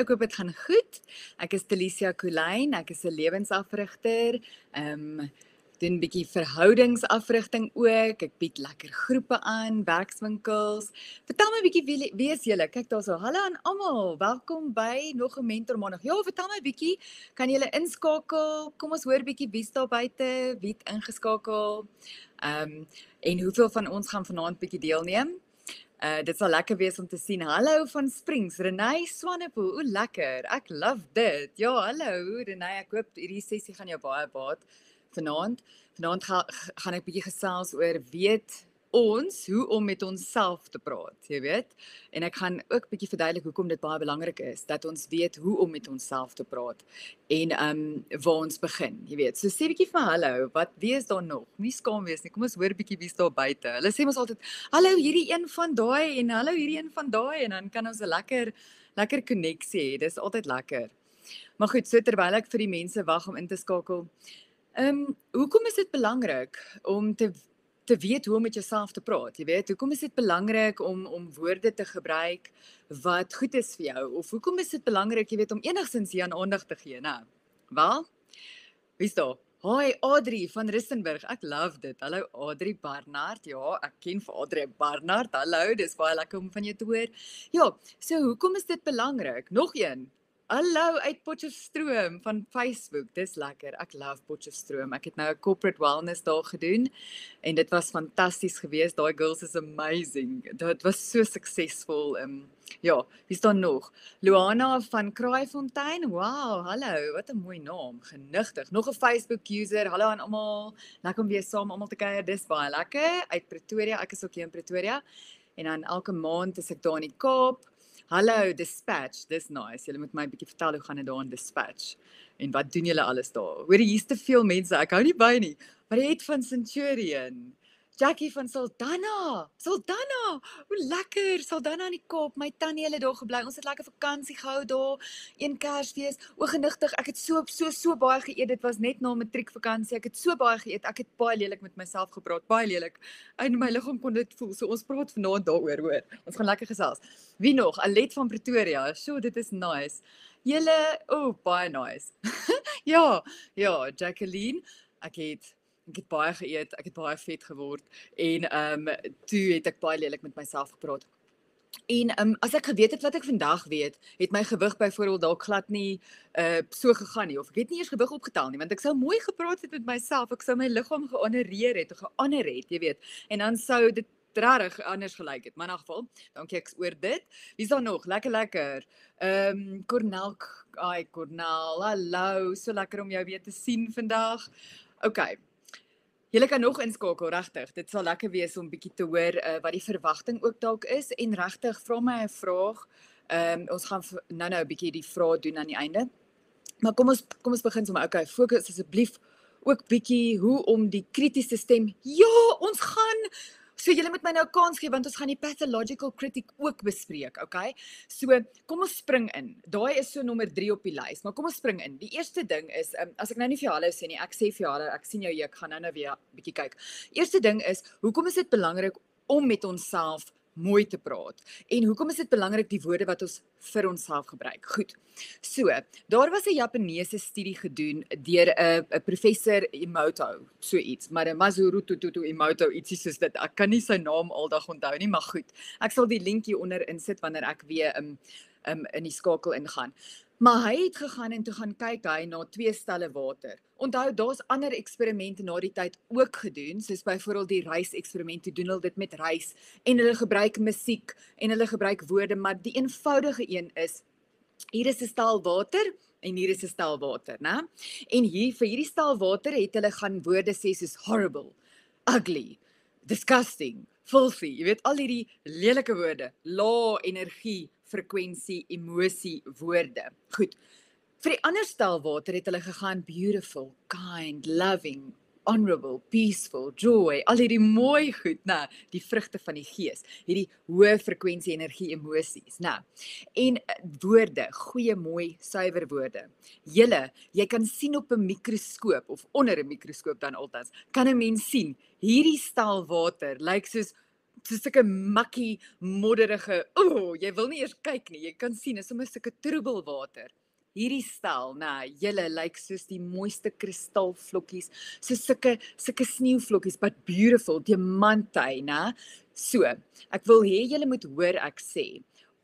ek hoop dit gaan goed. Ek is Delicia Kulyn, ek is 'n lewensafrigter. Ehm um, doen 'n bietjie verhoudingsafrigting ook. Ek bied lekker groepe aan, werkswinkels. Vertel my 'n bietjie wie, wie is julle? Kyk daarso. Hallo aan almal. Welkom by nog 'n mentor maandag. Ja, vertel my 'n bietjie. Kan julle inskakel? Kom ons hoor 'n bietjie wie's daar buite, wie het ingeskakel. Ehm um, en hoeveel van ons gaan vanaand bietjie deelneem? Uh dit sal lekker wees om te sien. Hallo van Springs, Renay Swanepoel. O lekker. Ek love dit. Ja, hallo Renay. Ek hoop hierdie sessie gaan jou baie baat vanaand. Vanaand ga, gaan ek bietjie gesels oor weet ons hoe om met onsself te praat, jy weet. En ek gaan ook bietjie verduidelik hoekom dit baie belangrik is dat ons weet hoe om met onsself te praat en ehm um, waar ons begin, jy weet. So sê bietjie vir hallo, wat wie is daar nog? Nie skaam wees nie. Kom ons hoor bietjie wie's daar buite. Hulle sê mos altyd hallo hierdie een van daai en hallo hierdie een van daai en dan kan ons 'n lekker lekker koneksie hê. Dis altyd lekker. Maar goed, so terwyl ek vir die mense wag om in te skakel. Ehm um, hoekom is dit belangrik om te te weet hoe om met jouself te praat. Jy weet, hoekom is dit belangrik om om woorde te gebruik wat goed is vir jou of hoekom is dit belangrik, jy weet, om enigstens hier aan aandag te gee, né? Wel? Wie's daar? Hoi Adri van Rustenburg. Ek love dit. Hallo Adri Barnard. Ja, ek ken vir Adri Barnard. Hallo, dis baie lekker om van jou te hoor. Ja, so hoekom is dit belangrik? Nog een. Hallo uit Potchefstroom van Facebook. Dis lekker. Ek love Potchefstroom. Ek het nou 'n corporate wellness daar gedoen en dit was fantasties geweest. Daai girls is amazing. Dit was so suksesvol. Ehm um, ja, wie staan nog? Luana van Kraaifontein. Wow, hallo. Wat 'n mooi naam. Genigtig. Nog 'n Facebook user. Hallo aan almal. Lekker om weer saam almal te kuier. Dis baie lekker. Uit Pretoria. Ek is ook hier in Pretoria. En dan elke maand is ek daar in die Kaap. Hallo Dispatch, dis nice. Julle moet my 'n bietjie vertel hoe gaan dit daar in Dispatch en wat doen julle alles daar? Hoor jy hier's te veel mense. Ek hou nie by nie. Maar jy het van Centurion. Jackie van Saldanha. Saldanha. Hoe lekker. Saldanha in die Kaap. My tannie het daar gebly. Ons het lekker vakansie gehou daar. Een Kersfees. O genigtig. Ek het so so so baie geëet. Dit was net na matriekvakansie. Ek het so baie geëet. Ek het baie lelik met myself gepraat. Baie lelik. In my liggaam kon dit voel. So ons praat vanaand daaroor, hoor. Ons gaan lekker gesels. Wie nog? Alet van Pretoria. So dit is nice. Julle, o, oh, baie nice. ja, ja, Jacqueline. Ek het ek het baie geëet, ek het baie vet geword en ehm um, toe het ek baie lelik met myself gepraat. En ehm um, as ek geweet het wat ek vandag weet, het my gewig byvoorbeeld dalk glad nie uh so gegaan nie of ek het nie eers gewig opgetel nie want ek sou mooi gepraat het met myself, ek sou my liggaam gehonoreer het, gehonoreer het, jy weet. En dan sou dit regtig anders gelyk het. Maar in geval, dankie ek oor dit. Wie's daar nog? Lekker lekker. Ehm um, Cornel, ai Cornel, hallo, so lekker om jou weer te sien vandag. OK. Julle kan nog inskakel regtig. Dit sal lekker wees om bietjie te hoor uh, wat die verwagting ook dalk is en regtig vra my 'n vraag. Ehm um, ons gaan nou-nou 'n bietjie die vrae doen aan die einde. Maar kom ons kom ons begin sommer. Okay, fokus asseblief ook bietjie hoe om die kritiese stem. Ja, ons gaan So julle moet my nou 'n kans gee want ons gaan die pathological critic ook bespreek, okay? So kom ons spring in. Daai is so nommer 3 op die lys, maar kom ons spring in. Die eerste ding is um, as ek nou nie vir hallo sê nie, ek sê vir hallo, ek sien jou hier, ek gaan nou-nou weer bietjie kyk. Eerste ding is, hoekom is dit belangrik om met onsself mooi te praat. En hoekom is dit belangrik die woorde wat ons vir onsself gebruik? Goed. So, daar was 'n Japaneese studie gedoen deur 'n 'n professor Emoto, so iets, maar Mazuru Tutu Emoto, ietsie soos dit. Ek kan nie sy naam aldag onthou nie, maar goed. Ek sal die linkie onder insit wanneer ek weer um, um, in die skakel ingaan. Maar hy het gegaan en toe gaan kyk hy na twee stelle water. Onthou daar's ander eksperimente na die tyd ook gedoen, soos byvoorbeeld die reis eksperiment, toe doen hulle dit met reis en hulle gebruik musiek en hulle gebruik woorde, maar die eenvoudige een is hier is 'n stel water en hier is 'n stel water, né? En hier vir hierdie stel water het hulle gaan woorde sê soos horrible, ugly, disgusting, filthy, jy weet al hierdie lelike woorde, lae energie frekwensie, emosie, woorde. Goed. Vir die ander stel water het hulle gegaan beautiful, kind, loving, honorable, peaceful, joy, al hierdie mooi goed, nê, die vrugte van die gees, hierdie hoë frekwensie energie emosies, nê. En eh, woorde, goeie, mooi, suiwer woorde. Julle, jy kan sien op 'n mikroskoop of onder 'n mikroskoop dan altyd, kan 'n mens sien hierdie stel water lyk like soos so sulke makkie modderige. O, oh, jy wil nie eers kyk nie. Jy kan sien is sommer sulke troebelwater. Hierdie stel, nê, nah, julle lyk soos die mooiste kristalvlokkies, so sulke sulke sneeuvlokkies, but beautiful, diamantye, nê. So, ek wil hê julle moet hoor ek sê.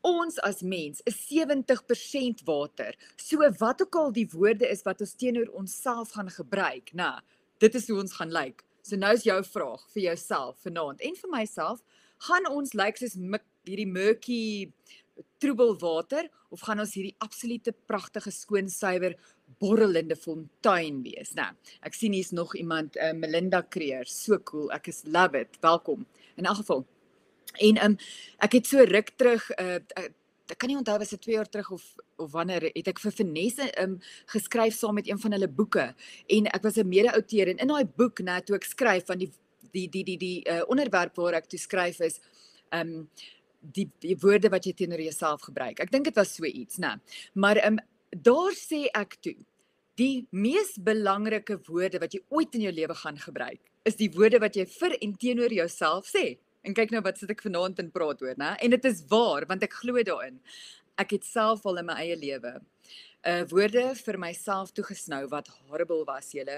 Ons as mens is 70% water. So wat ook al die woorde is wat ons teenoor onsself gaan gebruik, nê. Dit is hoe ons gaan lyk. Like. So nou is jou vraag vir jouself vanaand en vir myself, gaan ons lyk soos hierdie murky troebel water of gaan ons hierdie absolute pragtige skoon suiwer borrelende fontein wees? Nou, ek sien hier's nog iemand, uh, Melinda Creer, so cool. Ek is love it. Welkom. In elk geval. En um ek het so ruk terug uh ek kan nie onthou was dit 2 jaar terug of of wanneer het ek vir Vanessa um geskryf saam met een van hulle boeke en ek was 'n mede-outeur en in daai boek net toe ek skryf van die die die die die uh, onderwerp waar ek toe skryf is um die, die woorde wat jy teenoor jouself gebruik. Ek dink dit was so iets, né? Maar um daar sê ek toe die mees belangrike woorde wat jy ooit in jou lewe gaan gebruik is die woorde wat jy vir en teenoor jouself sê. En kyk nou wat sit ek vanaand in praat oor, né? En dit is waar want ek glo daarin. Ek het self al in my eie lewe uh woorde vir myself toegesnou wat horrible was julle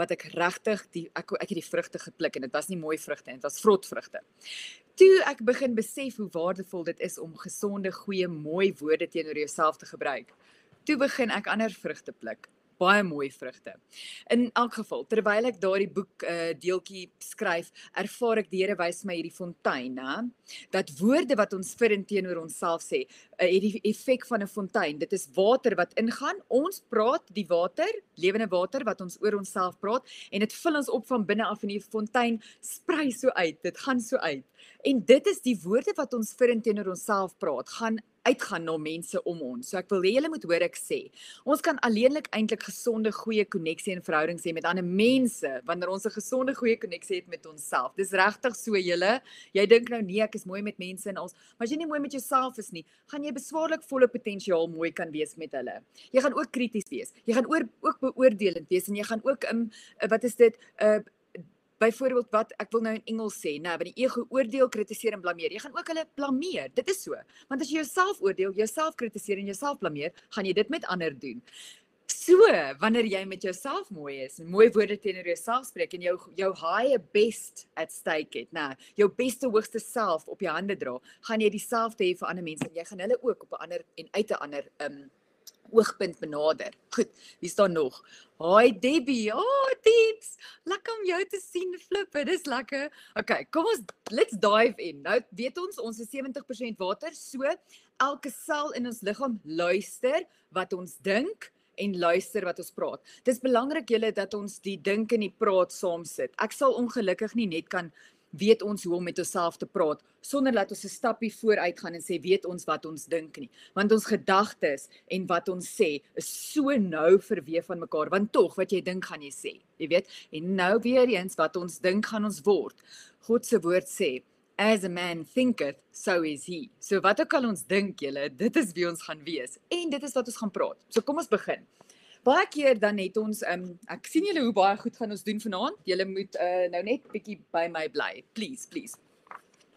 wat ek regtig die ek ek het die vrugte gepluk en dit was nie mooi vrugte en dit was vrotvrugte. Toe ek begin besef hoe waardevol dit is om gesonde, goeie, mooi woorde teenoor jouself te gebruik. Toe begin ek ander vrugte pluk baie mooi vrugte. In elk geval, terwyl ek daardie boek uh deeltjie skryf, ervaar ek die Here wys my hierdie fontein, hè, dat woorde wat ons vir en teenoor onsself sê, uh, het die effek van 'n fontein. Dit is water wat ingaan. Ons praat die water, lewende water wat ons oor onsself praat en dit vul ons op van binne af en die fontein sprei so uit. Dit gaan so uit. En dit is die woorde wat ons vir en teenoor onsself praat, gaan uitgaan na mense om ons. So ek wil hê julle moet hoor ek sê. Ons kan alleenlik eintlik gesonde goeie koneksie en verhoudings hê met ander mense wanneer ons 'n gesonde goeie koneksie het met onsself. Dis regtig so julle. Jy dink nou nee, ek is mooi met mense en ons, maar as jy nie mooi met jouself is nie, gaan jy beswaarlik volle potensiaal mooi kan wees met hulle. Jy gaan ook krities wees. Jy gaan oor, ook beoordelend wees en jy gaan ook in um, wat is dit 'n uh, byvoorbeeld wat ek wil nou in Engels sê, nou, want die ego oordeel, kritiseer en blameer. Jy gaan ook hulle blameer. Dit is so. Want as jy jouself oordeel, jouself kritiseer en jouself blameer, gaan jy dit met ander doen. So, wanneer jy met jouself mooi is en mooi woorde teenoor jouself spreek en jou jou high best at stake het, nou, jou beste hoogste self op jou hande dra, gaan jy dieselfde hê vir ander mense en jy gaan hulle ook op 'n ander en uit 'n ander um oogpunt benader. Goed, wie staan nog? Hi Debbie. Oh, tips. Lekker om jou te sien flip. Dit is lekker. Okay, kom ons let's dive in. Nou weet ons ons is 70% water, so elke sel in ons liggaam luister wat ons dink en luister wat ons praat. Dis belangrik julle dat ons die dink en die praat saam sit. Ek sal ongelukkig nie net kan weet ons hoe om met onsself te praat sonder dat ons 'n stappie vooruit gaan en sê weet ons wat ons dink nie. Want ons gedagtes en wat ons sê is so nou verweef van mekaar want tog wat jy dink gaan jy sê jy weet? En nou weer eens wat ons dink gaan ons word. God se woord sê as a man thinketh so is he. So wat ook al ons dink julle dit is wie ons gaan wees en dit is wat ons gaan praat. So kom ons begin baie keer dan het ons um, ek sien julle hoe baie goed gaan ons doen vanaand. Julle moet uh, nou net bietjie by my bly. Please, please.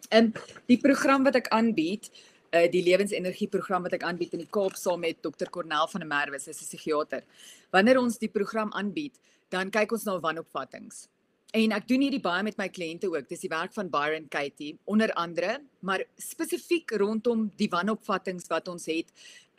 En um, die program wat ek aanbied, uh, die lewensenergie program wat ek aanbied in die Kaap saam met Dr. Cornel van der Merwe, sy is 'n psigiater. Wanneer ons die program aanbied, dan kyk ons na wanopvattinge. En ek doen hierdie baie met my kliënte ook. Dis die werk van Byron Katie onder andere, maar spesifiek rondom die wanopvattinge wat ons het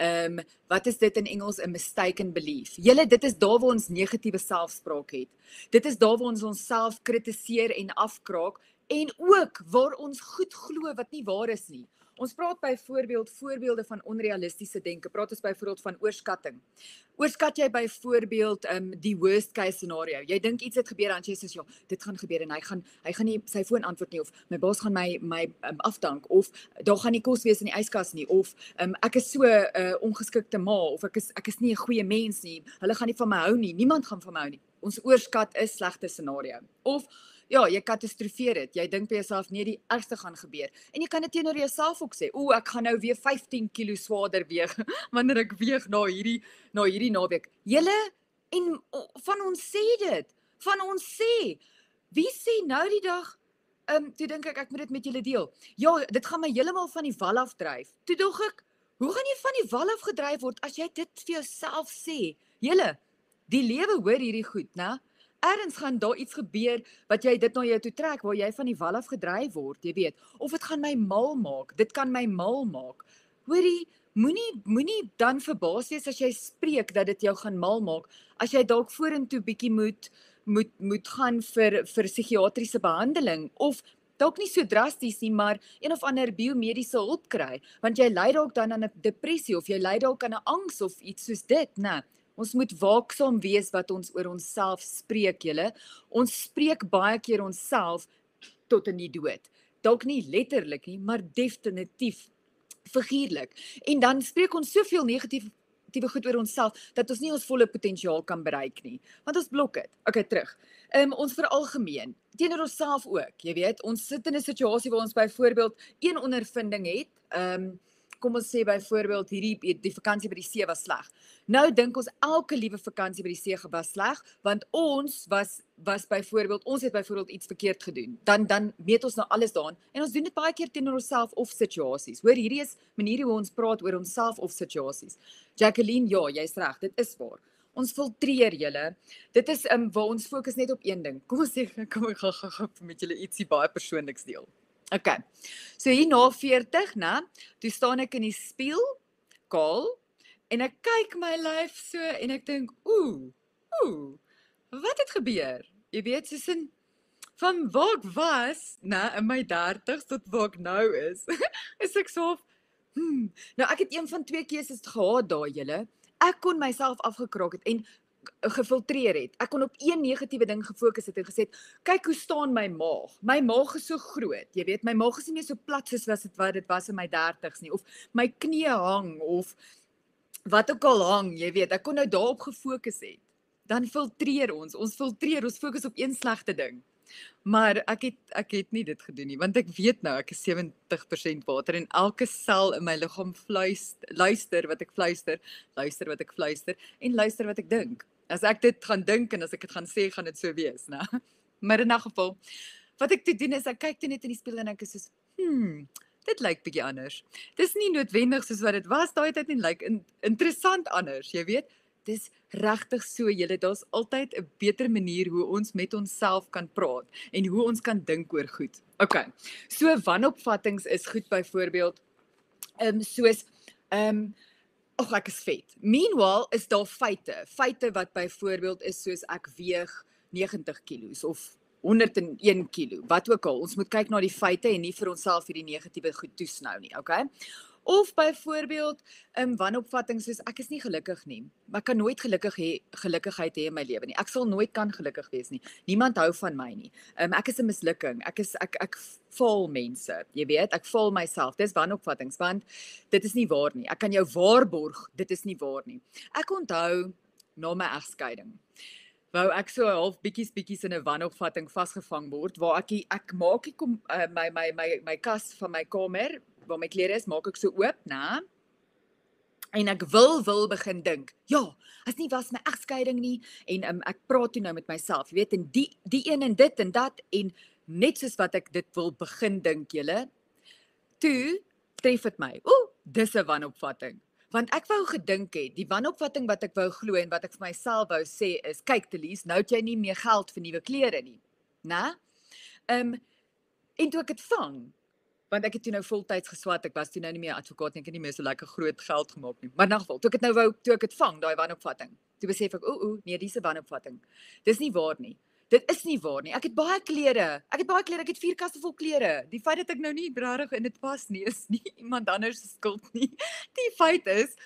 ehm um, wat is dit in Engels 'n mistaken belief. Julle dit is daar waar ons negatiewe selfspraak het. Dit is daar waar ons onsself kritiseer en afkraak en ook waar ons goed glo wat nie waar is nie. Ons praat byvoorbeeld voorbeelde van onrealistiese denke. Praat ons byvoorbeeld van oorskatting. Oorskat jy byvoorbeeld um die worst case scenario. Jy dink iets het gebeur dan jy sê ja, dit gaan gebeur en hy gaan hy gaan nie sy foon antwoord nie of my baas gaan my my um, afdank of daar gaan nie kos wees in die yskas nie of um ek is so 'n uh, ongeskikte ma of ek is ek is nie 'n goeie mens nie. Hulle gaan nie van my hou nie. Niemand gaan van my hou nie. Ons oorskat is slegte scenario. Of ja, jy katastrofeer dit. Jy dink by jouself nee, die ergste gaan gebeur. En jy kan dit teenoor jouself ook sê. O, ek gaan nou weer 15 kg swaarder weeg wanneer ek weeg na hierdie na hierdie naweek. Julle en van ons sê dit. Van ons sê wie sê nou die dag ehm um, toe dink ek ek moet dit met julle deel. Ja, dit gaan my heeltemal van die wal af dryf. Toe dog ek, hoe gaan jy van die wal af gedryf word as jy dit vir jouself sê? Julle, die lewe hoor hierdie goed, né? Erns gaan daar iets gebeur wat jy dit na jou toe trek waar jy van die wal af gedryf word, jy weet, of dit gaan my mal maak. Dit kan my mal maak. Hoorie, moenie moenie dan verbaas wees as jy spreek dat dit jou gaan mal maak as jy dalk vorentoe bietjie moet moet moet gaan vir vir psigiatriese behandeling of dalk nie so drasties nie maar een of ander biomediese hulp kry want jy ly dalk dan aan 'n depressie of jy ly dalk aan 'n angs of iets soos dit nê ons moet waaksaam wees wat ons oor onsself spreek julle ons spreek baie keer onsself tot in die dood dalk nie letterlik nie maar definitief figuurlik en dan spreek ons soveel negatief tipe goed oor onsself dat ons nie ons volle potensiaal kan bereik nie. Want ons blok dit. Okay, terug. Ehm um, ons veralgemeen teenoor onsself ook. Jy weet, ons sit in 'n situasie waar ons byvoorbeeld een ondervinding het. Ehm um, kom ons sê byvoorbeeld hierdie die vakansie by die see was sleg. Nou dink ons elke liewe vakansie by die see was sleg want ons was was byvoorbeeld ons het byvoorbeeld iets verkeerd gedoen. Dan dan weet ons nou alles daarin en ons doen dit baie keer teenoor onsself of situasies. Hoor, hierdie is maniere hoe ons praat oor onsself of situasies. Jacqueline, ja, jy's reg, dit is waar. Ons filtreer julle. Dit is um waar ons fokus net op een ding. Kom ons sê kom ek gaan met julle ietsie baie persoonliks deel. OK. So hier na 40, né? Toe staan ek in die spieël, kaal, en ek kyk my lyf so en ek dink, ooh, ooh. Wat het gebeur? Jy weet, soos in van waar ek was, né, in my 30s tot waar ek nou is. is ek so hmm. Nou ek het een van twee keuses gehad daai julle. Ek kon myself afgekraak het en gefiltreer het. Ek kon op een negatiewe ding gefokus het en gesê, "Kyk hoe staan my maag. My maag is so groot. Jy weet, my maag is nie meer so plat soos wat dit wat dit was in my 30's nie of my knie hang of wat ook al hang, jy weet. Ek kon nou daarop gefokus het. Dan filtreer ons. Ons filtreer, ons fokus op een slegte ding. Maar ek het ek het nie dit gedoen nie want ek weet nou ek is 70% water en elke sel in my liggaam fluister luister wat ek fluister, luister wat ek fluister en luister wat ek dink as ek dit gaan dink en as ek dit gaan sê, gaan dit so wees, né? Maar in 'n geval, wat ek te doen is ek kyk toe net in die spieël en ek is soos, "Hm, dit lyk bietjie anders." Dis nie noodwendig soos wat dit was daai tyd nie, lyk in, interessant anders, jy weet. Dis regtig so, julle, daar's altyd 'n beter manier hoe ons met onsself kan praat en hoe ons kan dink oor goed. OK. So wanopvattinge is goed byvoorbeeld ehm um, soos ehm um, ag ek is vet. Meanwhile is daar feite. Feite wat byvoorbeeld is soos ek weeg 90 kg of 101 kg. Wat ook al, ons moet kyk na die feite en nie vir onsself hierdie negatiewe goed toesnou nie, okay? Of byvoorbeeld um, wanopvatting soos ek is nie gelukkig nie. Ek kan nooit gelukkig hê gelukkigheid hê in my lewe nie. Ek sal nooit kan gelukkig wees nie. Niemand hou van my nie. Um, ek is 'n mislukking. Ek is ek ek val mense. Jy weet, ek val myself. Dis wanopvattings want dit is nie waar nie. Ek kan jou waarborg, dit is nie waar nie. Ek onthou na my egskeiding wou ek so half bietjies bietjies in 'n wanopvatting vasgevang word waar ek ek maak ek kom uh, my my my my kas van my kamer waar my klere is, maak ek so oop, né? En ek wil wil begin dink. Ja, as nie was my egskeiding nie en um, ek praat toe nou met myself, jy weet, en die die een en dit en dat en net soos wat ek dit wil begin dink, julle, toe tref dit my. Ooh, dis 'n wanopvatting. Want ek wou gedink het, die wanopvatting wat ek wou glo en wat ek vir myself wou sê is, kyk Telies, nou het jy nie meer geld vir nuwe klere nie. Né? Um, en toe ek dit vang, want ek het toe nou voltyds geswat. Ek was toe nou nie meer advokaat nie. Ek het nie meer so lekker groot geld gemaak nie. Maar in geval, toe ek dit nou wou toe ek dit vang, daai wanopvatting. Toe besef ek, ooh, ooh, nee, dis 'n wanopvatting. Dis nie waar nie. Dit is nie waar nie. Ek het baie klere. Ek het baie klere. Ek het vier kaste vol klere. Die feit dat ek nou nie regtig in dit pas nie, is nie iemand anders se skuld nie. Die feit is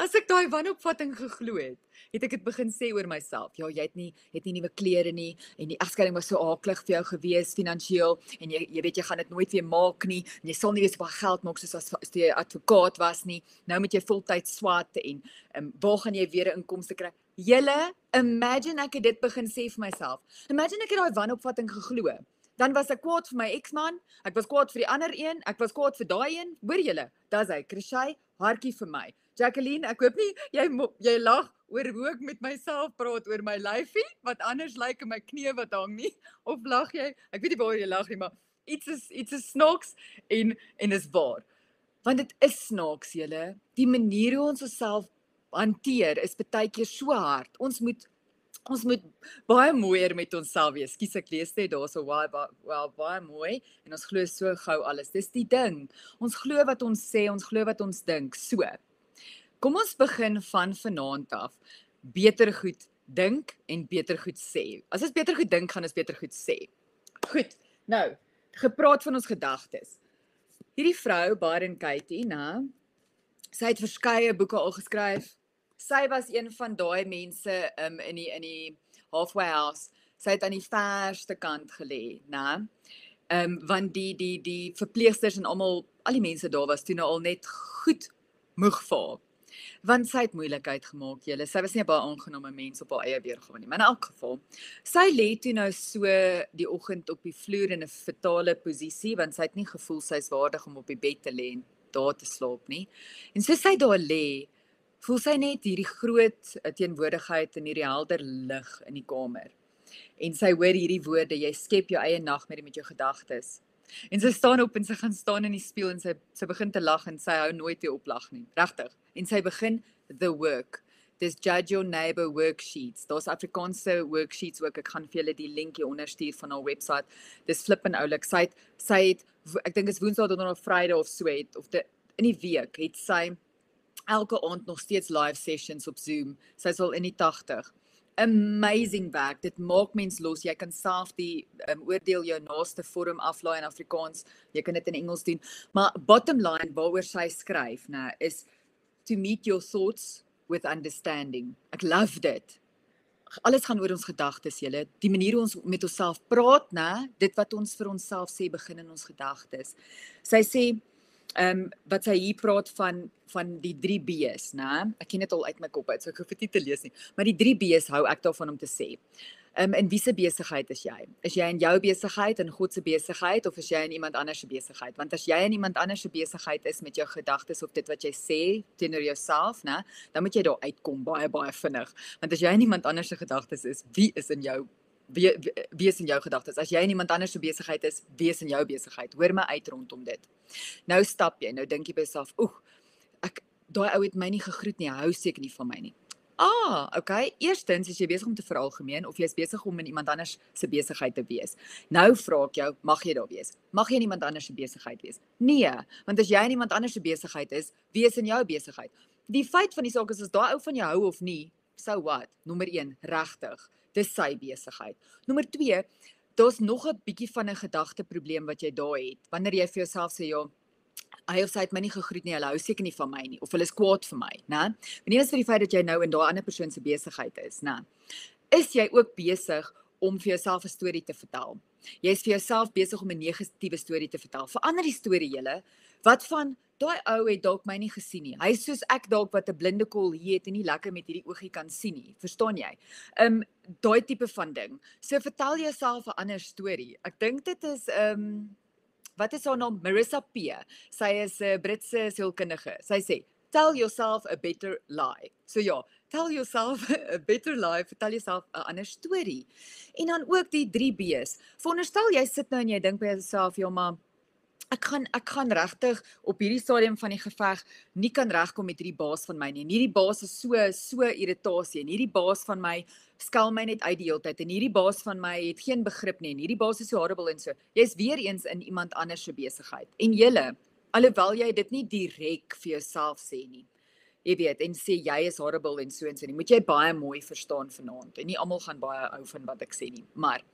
as ek daai wanopvatting geglo het, het ek dit begin sê oor myself. Ja, jy het nie het nie nuwe klere nie en die egskeiding was so aaklig vir jou gewees finansiëel en jy jy weet jy gaan dit nooit weer maak nie en jy sal nie weer so baie geld maak soos as, as jy advokaat was nie. Nou moet jy voltyds swat en um, waar gaan jy weer inkomste kry? Julle, imagine ek het dit begin sê vir myself. Imagine ek het daai wanopvatting geglo. Dan was ek kwaad vir my eksman, ek was kwaad vir die ander een, ek was kwaad vir daai een. Hoor julle, dis hy, Krishay, hartjie vir my. Jacqueline, ek hoop nie jy jy lag oor hoe ek met myself praat oor my lyfie wat anders lyk like in my knie wat hang nie of lag jy? Ek weet nie waar jy lag nie, maar iets is iets is snaaks en en is waar. Want dit is snaaks julle. Die manier hoe ons osself hanteer is baie keer so hard. Ons moet ons moet baie mooier met onsself wees. Skus ek lees net daarso baie wel baie mooi en ons glo so gou alles. Dis die ding. Ons glo wat ons sê, ons glo wat ons dink. So. Kom ons begin van vanaand af. Beter goed dink en beter goed sê. As ons beter goed dink, gaan ons beter goed sê. Goed. Nou, gepraat van ons gedagtes. Hierdie vrou, Baden Katie, nè, sy het verskeie boeke al geskryf sy was een van daai mense um, in die in die halfway house. Sy het aan die verste kant gelê, né? Ehm um, want die die die verpleegsters en almal al die mense daar was toe nou al net goed moeg vaar. Want sy het moeilikheid gemaak, julle. Sy was nie 'n baie aangename mens op haar eie weergawe nie. Maar in elk geval, sy lê toe nou so die oggend op die vloer in 'n fatale posisie want sy het nie gevoel sy's waardig om op die bed te lê en daar te slaap nie. En so sy daar lê, voel sy net hierdie groot eh, teenwoordigheid en hierdie helder lig in die kamer. En sy hoor hierdie woorde, jy skep jou eie nagmerrie met jou gedagtes. En sy staan op en sy gaan staan in die spieël en sy sy begin te lag en sy hou nooit weer op lag nie. Regtig. En sy begin the work. Dis judge your neighbor worksheets. Daar's Afrikaanse worksheets ook. Ek gaan vir julle die link hier onder stuur van haar webwerf. Dis flippin oulik. Sy het sy het ek dink is Woensdae tot op Vrydag of so het of de, in die week het sy elke aand nog steeds live sessions op Zoom. Sy's al in die 80. Amazing werk. Dit maak mens los. Jy kan self die um, oordeel jou naaste vorm aflaai in Afrikaans. Jy kan dit in Engels doen. Maar bottom line waaroor sy skryf, nê, is to meet your thoughts with understanding. Ek love dit. Alles gaan oor ons gedagtes, julle. Die manier hoe ons met onsself praat, nê, dit wat ons vir onsself sê begin in ons gedagtes. Sy sê ehm um, wat sy hier praat van van die 3 B's, né? Ek ken dit al uit my kop uit, so ek hoef dit nie te lees nie. Maar die 3 B's hou ek daarvan om te sê. Ehm um, in wiese besigheid is jy? Is jy in jou besigheid en God se besigheid of is jy in iemand anders se besigheid? Want as jy in iemand anders se besigheid is met jou gedagtes of dit wat jy sê teenoor jouself, né, dan moet jy daar uitkom baie baie vinnig. Want as jy in iemand anders se gedagtes is, wie is in jou wie wie is in jou gedagtes? As jy in iemand anders se besigheid is, wie is in jou besigheid? Hoor my uit rondom dit. Nou stap jy, nou dink jy by jouself, "Oeg, ek daai ou het my nie gegroet nie. Hy hou seker nie van my nie." Ah, okay. Eerstens is jy besig om te veralgemeen of jy's besig om in iemand anders se besigheid te wees. Nou vra ek jou, mag jy daar wees? Mag jy in iemand anders se besigheid wees? Nee, want as jy in iemand anders se besigheid is, wie is in jou besigheid? Die feit van die saak is as daai ou van jou hou of nie, so what? Nommer 1, regtig dis sy besigheid. Nommer 2, daar's nog 'n bietjie van 'n gedagte probleem wat jy daar het. Wanneer jy vir jouself sê ja, hy of sy het my nie gegroet nie, hulle hou seker nie van my nie of hulle is kwaad vir my, né? Wanneer is vir die feit dat jy nou in daai ander persoon se besigheid is, né? Is jy ook besig om vir jouself 'n storie te vertel? Jy is vir jouself besig om 'n negatiewe storie te vertel. Verander die storie julle. Wat van daai ou het dalk my nie gesien nie. Hy is soos ek dalk wat 'n blinde kol hier het en nie lekker met hierdie oogie kan sien nie. Verstaan jy? Um daai tipe van ding. So vertel jouself 'n ander storie. Ek dink dit is um wat is haar naam? Marissa P. Sy is 'n Britse sielkundige. Sy sê, "Tell yourself a better lie." So ja, tell yourself a better lie. Vertel jouself 'n ander storie. En dan ook die 3 B's. Veronderstel jy sit nou en jy dink by jouself, "Ja, maar ek gaan ek gaan regtig op hierdie stadium van die geveg nie kan regkom met hierdie baas van my nie. En hierdie baas is so so irritasie en hierdie baas van my skel my net uit die hele tyd en hierdie baas van my het geen begrip nie en hierdie baas is so horrible en so. Jy's weer eens in iemand anders se besigheid. En julle, alhoewel jy dit nie direk vir jouself sê nie. Jy weet en sê jy is horrible en so en so nie. Moet jy baie mooi verstaan vanaand. En nie almal gaan baie hou van wat ek sê nie. Maar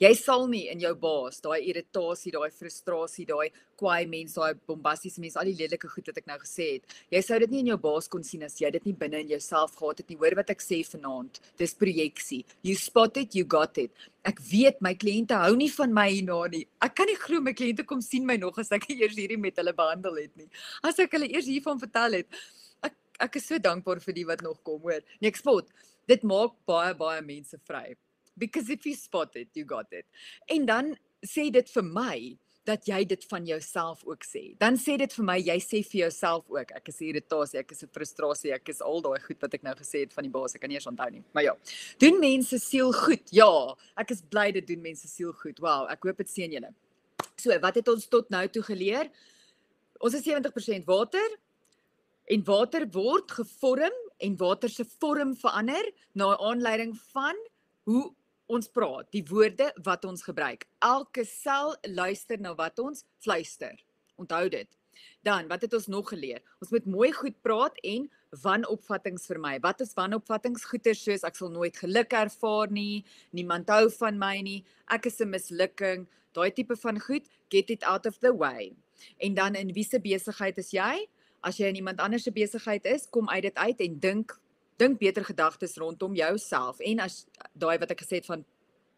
Jy sal nie in jou baas daai irritasie, daai frustrasie, daai kwaai mens, daai bombastiese mens, al die lelike goed wat ek nou gesê het. Jy sou dit nie in jou baas kon sien as jy dit nie binne in jouself gehad het nie. Hoor wat ek sê vanaand. Dis projeksie. You spot it, you got it. Ek weet my kliënte hou nie van my hierna nie. Ek kan nie glo my kliënte kom sien my nog as ek eers hierdie met hulle behandel het nie. As ek hulle eers hiervan vertel het. Ek ek is so dankbaar vir die wat nog kom, hoor. Nee, ek spot. Dit maak baie baie mense vry because if you spot it you got it en dan sê dit vir my dat jy dit van jouself ook sê. Dan sê dit vir my jy sê vir jouself ook ek is irritasie, ek is 'n frustrasie, ek is al daai goed wat ek nou gesê het van die baas, ek kan nie eens onthou nie. Maar ja. Doen mense siel goed? Ja, ek is bly dit doen mense siel goed. Wow, ek hoop dit seën julle. So, wat het ons tot nou toe geleer? Ons is 70% water en water word gevorm en water se vorm verander na aanleiding van hoe ons praat, die woorde wat ons gebruik. Elke sel luister na wat ons fluister. Onthou dit. Dan, wat het ons nog geleer? Ons moet mooi goed praat en wanopvattinge vermy. Wat is wanopvattinge? Goeie soos ek sal nooit geluk ervaar nie, niemand hou van my nie, ek is 'n mislukking. Daai tipe van goed, get it out of the way. En dan in wiese besigheid is jy? As jy in iemand anders se besigheid is, kom uit dit uit en dink dink beter gedagtes rondom jouself en as daai wat ek gesê het van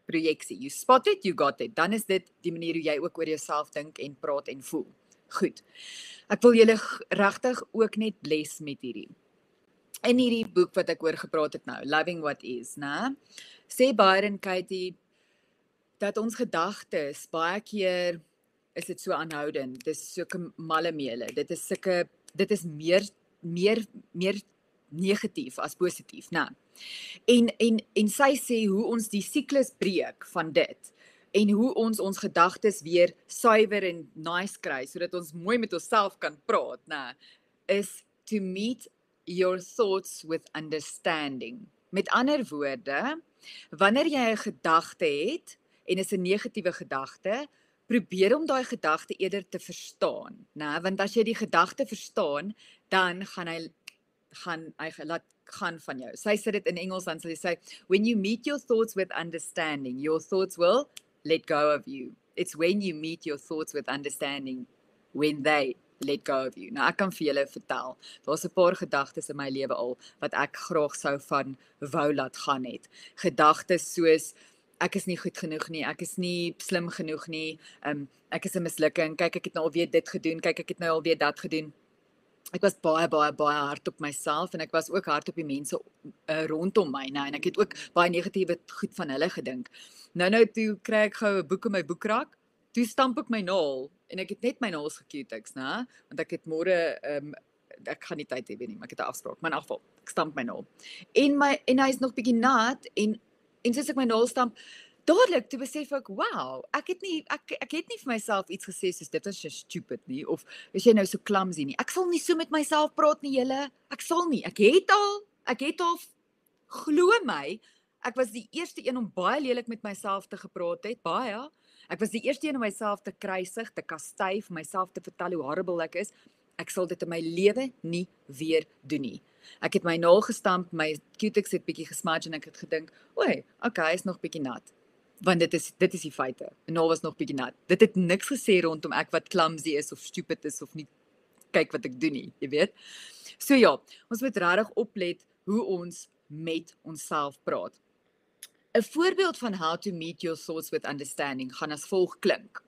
projeksie. You spot it, you got it. Dan is dit die manier hoe jy ook oor jouself dink en praat en voel. Goed. Ek wil julle regtig ook net bless met hierdie. In hierdie boek wat ek oor gepraat het nou, Loving What Is, né? Sê Byron Katie dat ons gedagtes baie keer is dit so aanhoudend. Dis sulke malle meele. Dit is sulke dit is meer meer meer negatief as positief, né? En en en sy sê hoe ons die siklus breek van dit en hoe ons ons gedagtes weer suiwer en nice kry sodat ons mooi met onsself kan praat, né? Is to meet your thoughts with understanding. Met ander woorde, wanneer jy 'n gedagte het en is 'n negatiewe gedagte, probeer om daai gedagte eerder te verstaan, né? Want as jy die gedagte verstaan, dan gaan hy gaan hy laat gaan van jou. Sy sê dit in Engels dan sê sy when you meet your thoughts with understanding, your thoughts will let go of you. It's when you meet your thoughts with understanding when they let go of you. Nou ek kan vir julle vertel, daar's 'n paar gedagtes in my lewe al wat ek graag sou van wou laat gaan het. Gedagtes soos ek is nie goed genoeg nie, ek is nie slim genoeg nie, um, ek is 'n mislukking, kyk ek het nou al weer dit gedoen, kyk ek het nou al weer dat gedoen ek was baie baie baie hard op myself en ek was ook hard op die mense uh, rondom my nou en ek het ook baie negatiewe goed van hulle gedink. Nou nou toe kry ek gou 'n boek in my boekrak. Toe stamp ek my naal en ek het net my naels gekutiks, né? Want ek het môre um, ek gaan nie tyd hê nie, maar ek het 'n afspraak. Maar in elk geval, ek stamp my naal. En my en hy's nog bietjie nat en en soos ek my naal stamp, dadelik toe besef ek, wow, ek het nie ek ek het nie vir myself iets gesê soos dit is so stupid nie of is jy nou so clumsy nie. Ek sal nie so met myself praat nie, julle. Ek sal nie. Ek het al ek het al glo my, ek was die eerste een om baie lelik met myself te gepraat het, baie. Ek was die eerste een om myself te kruisig, te kastei, vir myself te vertel hoe horrible ek is. Ek sal dit in my lewe nie weer doen nie. Ek het my naal gestamp, my cutics het bietjie gesmudge en ek het gedink, "Oei, okay, is nog bietjie nat." Want dit is dit is die feite. En nou was nog bietjie nat. Dit het niks gesê rondom ek wat clumsy is of stupid is of nie kyk wat ek doen nie, jy weet. So ja, ons moet regtig oplet hoe ons met onsself praat. 'n Voorbeeld van how to meet your thoughts with understanding gaan as volg klink.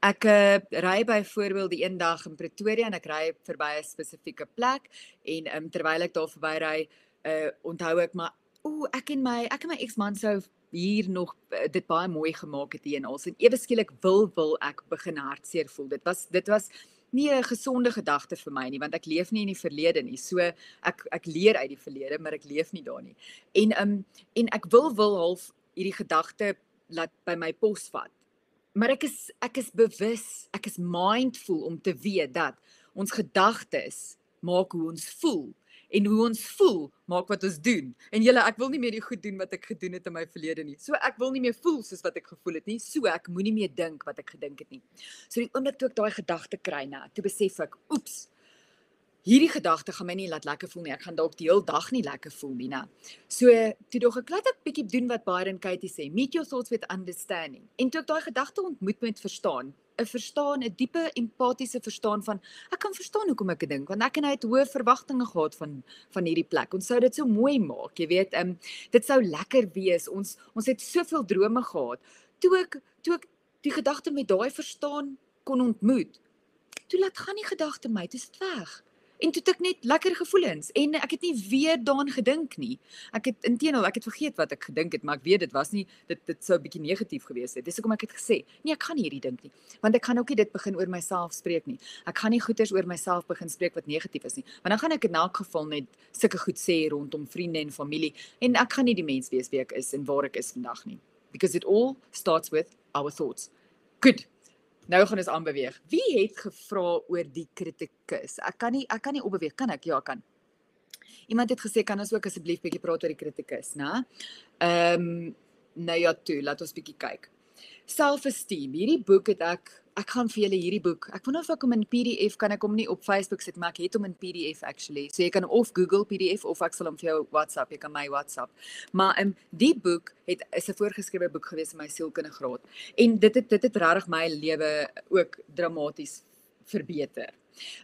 Ek uh, ry byvoorbeeld die een dag in Pretoria en ek ry verby 'n spesifieke plek en um, terwyl ek daar verby ry, uh, onthou ek maar ooh, ek en my ek en my eksman sou hier nog uh, dit baie mooi gemaak het hier in ons en ewe skielik wil wil ek begin hartseer voel. Dit was dit was nie 'n gesonde gedagte vir my nie want ek leef nie in die verlede nie. So ek ek leer uit die verlede, maar ek leef nie daar nie. En um en ek wil wil half hierdie gedagte laat by my pos vat. Maar ek is ek is bewus, ek is mindful om te weet dat ons gedagtes maak hoe ons voel en hoe ons voel maak wat ons doen. En julle, ek wil nie meer die goed doen wat ek gedoen het in my verlede nie. So ek wil nie meer voel soos wat ek gevoel het nie. So ek moenie meer dink wat ek gedink het nie. So die oomblik toe ek daai gedagte kry, nou, toe besef ek, oeps. Hierdie gedagte gaan my nie laat lekker voel nie. Ek gaan dalk die hele dag nie lekker voel nie, nou. So toe dog ek laat ek bietjie doen wat Byron Katie sê, meet your thoughts with understanding. En toe ek daai gedagte ontmoet met verstaan, 'n verstaan, 'n diepe empatiese verstaan van ek kan verstaan hoekom ek dit dink want ek en hy het hoë verwagtinge gehad van van hierdie plek. Ons sou dit so mooi maak, jy weet, um, dit sou lekker wees. Ons ons het soveel drome gehad. Toe ek toe ek die gedagte met daai verstaan kon ontmoet. Toe laat gaan die gedagte my, dit is weg. En toe het ek net lekker gevoelens en ek het nie weer daaraan gedink nie. Ek het intenoel, ek het vergeet wat ek gedink het, maar ek weet dit was nie dit dit sou 'n bietjie negatief gewees het. Dis hoekom ek het gesê, nee, ek gaan hierdie dink nie, want ek gaan ook nie dit begin oor myself spreek nie. Ek gaan nie goeters oor myself begin spreek wat negatief is nie, want dan gaan ek in elk geval net sulke goed sê rondom vriende en familie en ek gaan nie die mens wees wie ek is en waar ek is vandag nie. Because it all starts with our thoughts. Good. Nou gaan ons aanbeweeg. Wie het gevra oor die kritikus? Ek kan nie ek kan nie opbeweeg, kan ek? Ja, ek kan. Iemand het gesê kan ons ook asseblief bietjie praat oor die kritikus, né? Ehm um, nou ja, toe, laat ons bietjie kyk. Self-esteem. Hierdie boek het ek ek gaan vir julle hierdie boek. Ek wonder of ek hom in PDF kan ek hom nie op Facebook sit maar ek het hom in PDF actually. So jy kan of Google PDF of ek sal hom vir jou WhatsApp, jy kan my WhatsApp. Maar ehm um, die boek het is 'n voorgeskrewe boek gewees in my sielkundige graad. En dit het dit het regtig my lewe ook dramaties verbeter.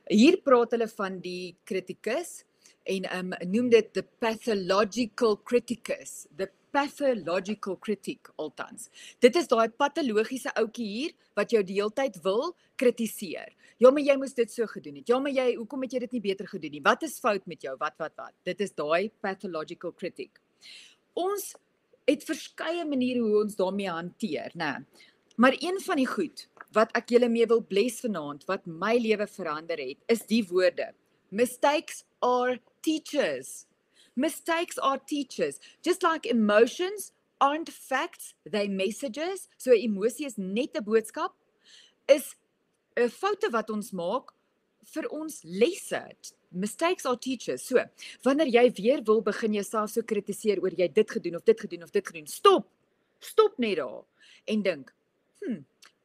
Hier praat hulle van die kritikus en um noem dit the pathological criticus the pathological critic altans dit is daai patologiese ouetjie hier wat jou die hele tyd wil kritiseer. Ja maar jy moes dit so gedoen het. Ja maar jy hoekom het jy dit nie beter gedoen nie? Wat is fout met jou? Wat wat wat? Dit is daai pathological critic ons het verskeie maniere hoe ons daarmee hanteer nê maar een van die goed wat ek julle mee wil bless vanaand wat my lewe verander het is die woorde mistakes are teachers. Mistakes are teachers. Just like emotions aren't facts, they messages. So emosie is net 'n boodskap is 'n foute wat ons maak vir ons lesse. Mistakes are teachers. So, wanneer jy weer wil begin jouself so kritiseer oor jy dit gedoen of dit gedoen of dit gedoen, stop. Stop net daar en dink, "Hm,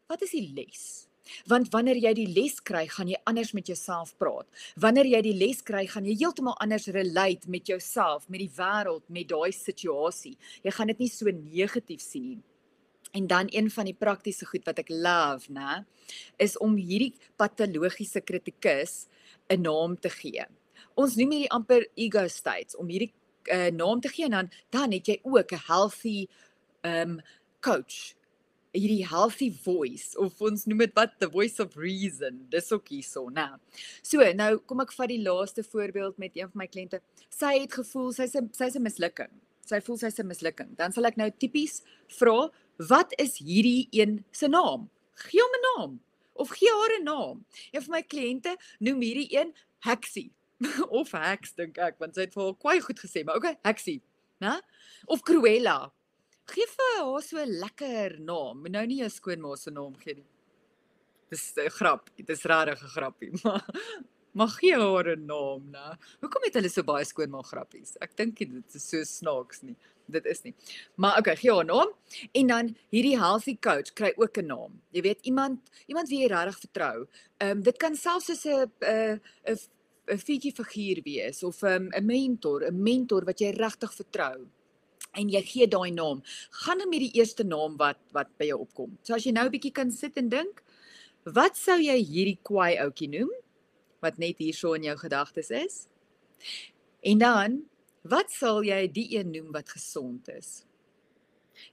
wat is die les?" Want wanneer jy die les kry, gaan jy anders met jouself praat. Wanneer jy die les kry, gaan jy heeltemal anders relate met jouself, met die wêreld, met daai situasie. Jy gaan dit nie so negatief sien nie. En dan een van die praktiese goed wat ek love, né, is om hierdie patologiese kritikus 'n naam te gee. Ons noem hierdie amper ego states om hierdie uh, naam te gee en dan dan het jy ook 'n healthy um coach hierdie healthy voice of ons noem dit wat the voice of reason dis ook hierso nou so nou kom ek vat die laaste voorbeeld met een van my kliënte. Sy het gevoel sy's 'n sy's 'n mislukking. Sy voel sy's 'n mislukking. Dan sal ek nou tipies vra wat is hierdie een se naam? Gee hom 'n naam of gee haar 'n naam. Een van my kliënte noem hierdie een heksie of heks dink ek want sy het vir haar kwai goed gesê maar okay heksie né? Of cruella Gee vir haar so 'n lekker naam. Nou nie jou skoonma se naam gee nie. Dis 'n grap. Dit is regtig 'n grappie, maar maar gee haar 'n naam, né? Hoekom het hulle so baie skoonma grappies? Ek dink dit is so snaaks nie. Dit is nie. Maar okay, gee haar 'n naam en dan hierdie healthy coach kry ook 'n naam. Jy weet iemand iemand wie jy regtig vertrou. Ehm um, dit kan selfs soos 'n 'n 'n 'n figuur wees of 'n um, 'n mentor, 'n mentor wat jy regtig vertrou en jy gee daai naam. Gaan dan met die eerste naam wat wat by jou opkom. So as jy nou 'n bietjie kan sit en dink, wat sou jy hierdie kwaai ouetjie noem wat net hierso in jou gedagtes is? En dan, wat sal jy die een noem wat gesond is?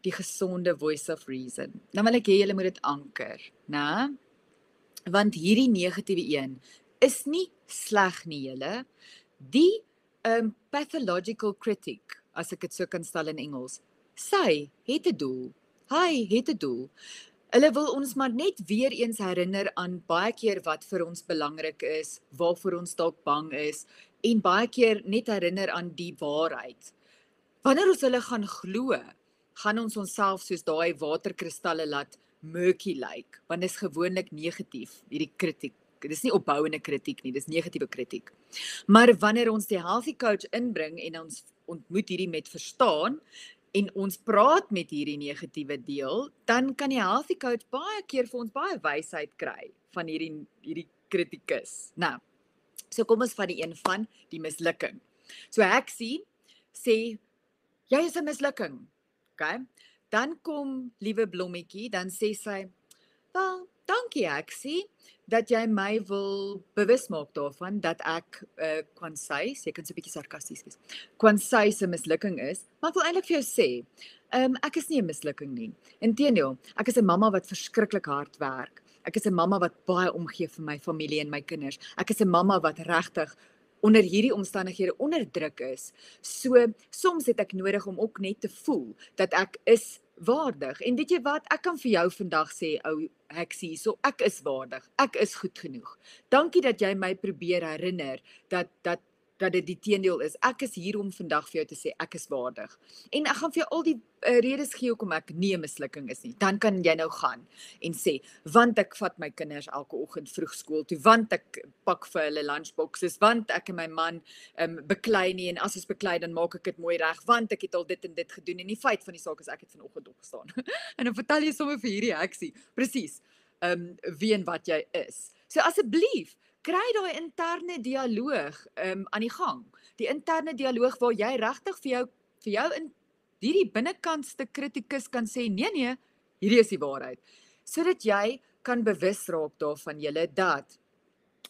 Die gesonde voice of reason. Nou wil ek hê julle moet dit anker, né? Want hierdie negatiewe een is nie sleg nie, julle. Die um pathological critic as ek dit so kan stel in Engels. Sy het 'n doel. Hy het 'n doel. Hulle wil ons maar net weer eens herinner aan baie keer wat vir ons belangrik is, waarvoor ons dalk bang is en baie keer net herinner aan die waarheid. Wanneer ons hulle gaan glo, gaan ons onsself soos daai waterkristalle laat murky lyk, like, want dit is gewoonlik negatief, hierdie kritiek. Dit is nie opbouende kritiek nie, dis negatiewe kritiek. Maar wanneer ons die healthy coach inbring en ons ontmoet hierdie met verstaan en ons praat met hierdie negatiewe deel, dan kan die healthy coach baie keer vir ons baie wysheid kry van hierdie hierdie kritikus. Nou. So kom ons vat die een van die mislukking. So ek sien sê jy is 'n mislukking. OK? Dan kom liewe blommetjie, dan sê sy, "Wel, dankie ek sien dat jy my wil bewus maak daarvan dat ek uh kwansy, jy kan so 'n bietjie sarkasties wees. Kwansy se mislukking is, maar ek wil eintlik vir jou sê, um ek is nie 'n mislukking nie. Inteendeel, ek is 'n mamma wat verskriklik hard werk. Ek is 'n mamma wat baie omgee vir my familie en my kinders. Ek is 'n mamma wat regtig onder hierdie omstandighede onderdruk is. So soms het ek nodig om ook net te voel dat ek is waardig. En weet jy wat? Ek kan vir jou vandag sê, ou Heksie, so ek is waardig. Ek is goed genoeg. Dankie dat jy my probeer herinner dat dat dat dit die teendeel is. Ek is hier om vandag vir jou te sê ek is waardig. En ek gaan vir jou al die uh, redes gee hoekom ek nie 'n mislukking is nie. Dan kan jy nou gaan en sê want ek vat my kinders elke oggend vroeg skool toe, want ek pak vir hulle lunchboxes, want ek en my man um, beklei nie en as ons beklei dan maak ek dit mooi reg, want ek het al dit en dit gedoen en die feit van die saak is ek het vanoggend opgestaan. en dan vertel jy sommer vir hierdie heksie presies ehm um, wie en wat jy is. So asseblief kry daai interne dialoog um aan die gang. Die interne dialoog waar jy regtig vir jou vir jou in hierdie binnekantste kritikus kan sê nee nee, hierdie is die waarheid. Sodat jy kan bewus raak daarvan julle dat